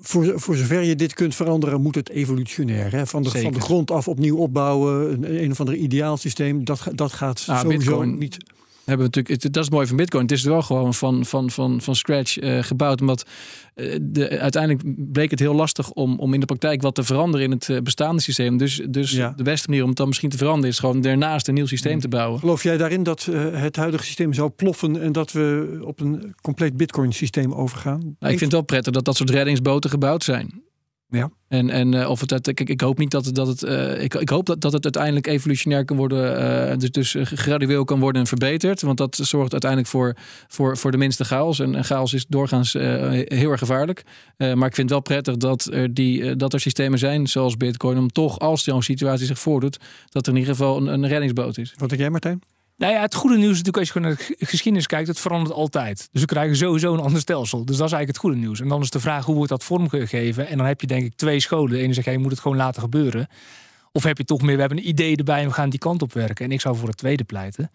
[SPEAKER 1] voor, voor zover je dit kunt veranderen, moet het evolutionair. Hè? Van, de, van de grond af opnieuw opbouwen. Een, een of ander ideaalsysteem. Dat, dat gaat
[SPEAKER 3] Ah,
[SPEAKER 1] sowieso
[SPEAKER 3] Bitcoin.
[SPEAKER 1] niet.
[SPEAKER 3] Hebben we natuurlijk, het- dat is mooi van Bitcoin. Het is wel gewoon van, van, van, van scratch eh, gebouwd. Omdat eh, de, uiteindelijk bleek het heel lastig om, om in de praktijk wat te veranderen in het eh, bestaande systeem. Dus, dus
[SPEAKER 1] Ja.
[SPEAKER 3] de beste manier om het dan misschien te veranderen is gewoon daarnaast een nieuw systeem te bouwen.
[SPEAKER 1] Geloof jij daarin dat het huidige systeem zou ploffen en dat we op een compleet Bitcoin systeem overgaan?
[SPEAKER 3] Nou, ik vind het wel prettig dat dat soort reddingsboten gebouwd zijn.
[SPEAKER 1] Ja.
[SPEAKER 3] En, en uh, of het, kijk, ik hoop niet dat, het, dat het, uh, ik, ik hoop dat, dat het uiteindelijk evolutionair kan worden, uh, dus, dus gradueel kan worden verbeterd. Want dat zorgt uiteindelijk voor, voor, voor de minste chaos. En, en chaos is doorgaans heel erg gevaarlijk. maar ik vind het wel prettig dat er, die, dat er systemen zijn, zoals Bitcoin, om toch als zo'n situatie zich voordoet, dat er in ieder geval een, een reddingsboot is.
[SPEAKER 1] Wat denk jij, Martijn?
[SPEAKER 2] Nou ja, het goede nieuws is natuurlijk als je gewoon naar de geschiedenis kijkt, het verandert altijd. Dus we krijgen sowieso een ander stelsel. Dus dat is eigenlijk het goede nieuws. En dan is de vraag hoe wordt dat vormgegeven? En dan heb je denk ik twee scholen. De ene zegt, je moet het gewoon laten gebeuren. Of heb je toch meer, we hebben een idee erbij en we gaan die kant op werken. En ik zou voor het tweede pleiten.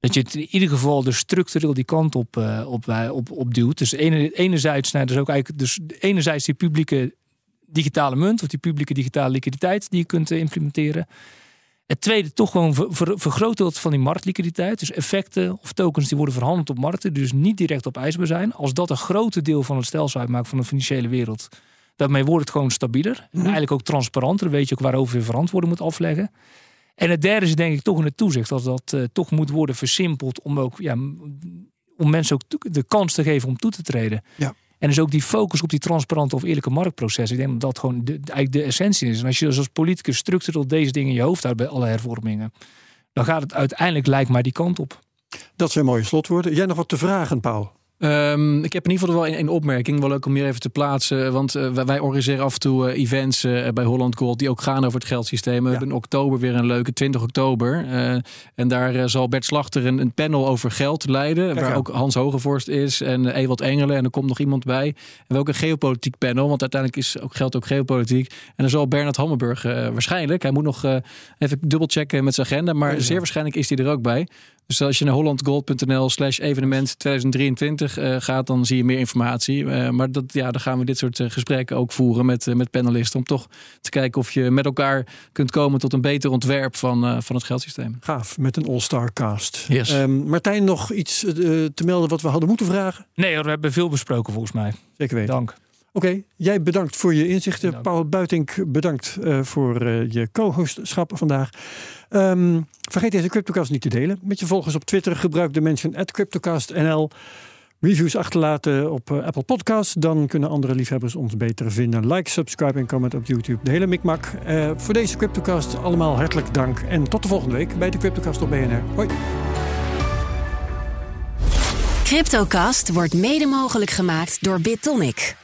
[SPEAKER 2] Dat je het in ieder geval dus structureel die kant op, uh, op, op, op duwt. Dus ene, enerzijds, nou, dus ook eigenlijk, dus enerzijds die publieke digitale munt of die publieke digitale liquiditeit die je kunt uh, implementeren. Het tweede, toch gewoon ver, van die marktliquiditeit. Dus effecten of tokens die worden verhandeld op markten, dus niet direct op eisbaar zijn. Als dat een grote deel van het stelsel uitmaakt van de financiële wereld, daarmee wordt het gewoon stabieler. En mhm. eigenlijk ook transparanter. weet je ook waarover je verantwoording moet afleggen. En het derde is denk ik toch in het toezicht. Dat dat uh, toch moet worden versimpeld om ook ja, om mensen ook de kans te geven om toe te treden.
[SPEAKER 1] Ja.
[SPEAKER 2] En dus ook die focus op die transparante of eerlijke marktprocessen. Ik denk dat dat gewoon de, eigenlijk de essentie is. En als je dus als politicus structureel deze dingen in je hoofd houdt bij alle hervormingen, dan gaat het uiteindelijk lijkt maar die kant op.
[SPEAKER 1] Dat zijn mooie slotwoorden. Jij nog wat te vragen, Paul?
[SPEAKER 3] Um, ik heb in ieder geval wel een, opmerking, wel leuk om hier even te plaatsen. Want uh, wij, organiseren af en toe uh, events uh, bij Holland Gold die ook gaan over het geldsysteem. We hebben in oktober weer een leuke 20 oktober. en daar zal Bert Slachter een, een, panel over geld leiden. waar ook Hans Hogevorst is en Ewald Engelen. En er komt nog iemand bij. En ook een geopolitiek panel, want uiteindelijk is ook geld ook geopolitiek. En dan zal Bernard Hammelburg waarschijnlijk, hij moet nog even dubbelchecken met zijn agenda. Maar zeer waarschijnlijk is hij er ook bij. Dus als je naar hollandgold.nl slash evenement 2023 uh, gaat, dan zie je meer informatie. Uh, maar dat, ja, dan gaan we dit soort uh, gesprekken ook voeren met, met panelisten. Om toch te kijken of je met elkaar kunt komen tot een beter ontwerp van, van het geldsysteem.
[SPEAKER 1] Gaaf, met een all-star cast.
[SPEAKER 3] Yes.
[SPEAKER 1] Um, Martijn, nog iets te melden wat we hadden moeten vragen?
[SPEAKER 2] Nee, we hebben veel besproken volgens mij.
[SPEAKER 1] Zeker weten.
[SPEAKER 2] Dank.
[SPEAKER 1] Oké, jij bedankt voor je inzichten. Paul Buitink, bedankt uh, voor uh, je co-hostschap vandaag. Um, vergeet deze CryptoCast niet te delen. Met je volgers op Twitter gebruik de mensen at CryptoCastNL. Reviews achterlaten op uh, Apple Podcasts. Dan kunnen andere liefhebbers ons beter vinden. Like, subscribe en comment op YouTube. De hele mikmak. voor deze CryptoCast allemaal hartelijk dank. En tot de volgende week bij de CryptoCast op BNR. Hoi.
[SPEAKER 4] CryptoCast wordt mede mogelijk gemaakt door BitTonic.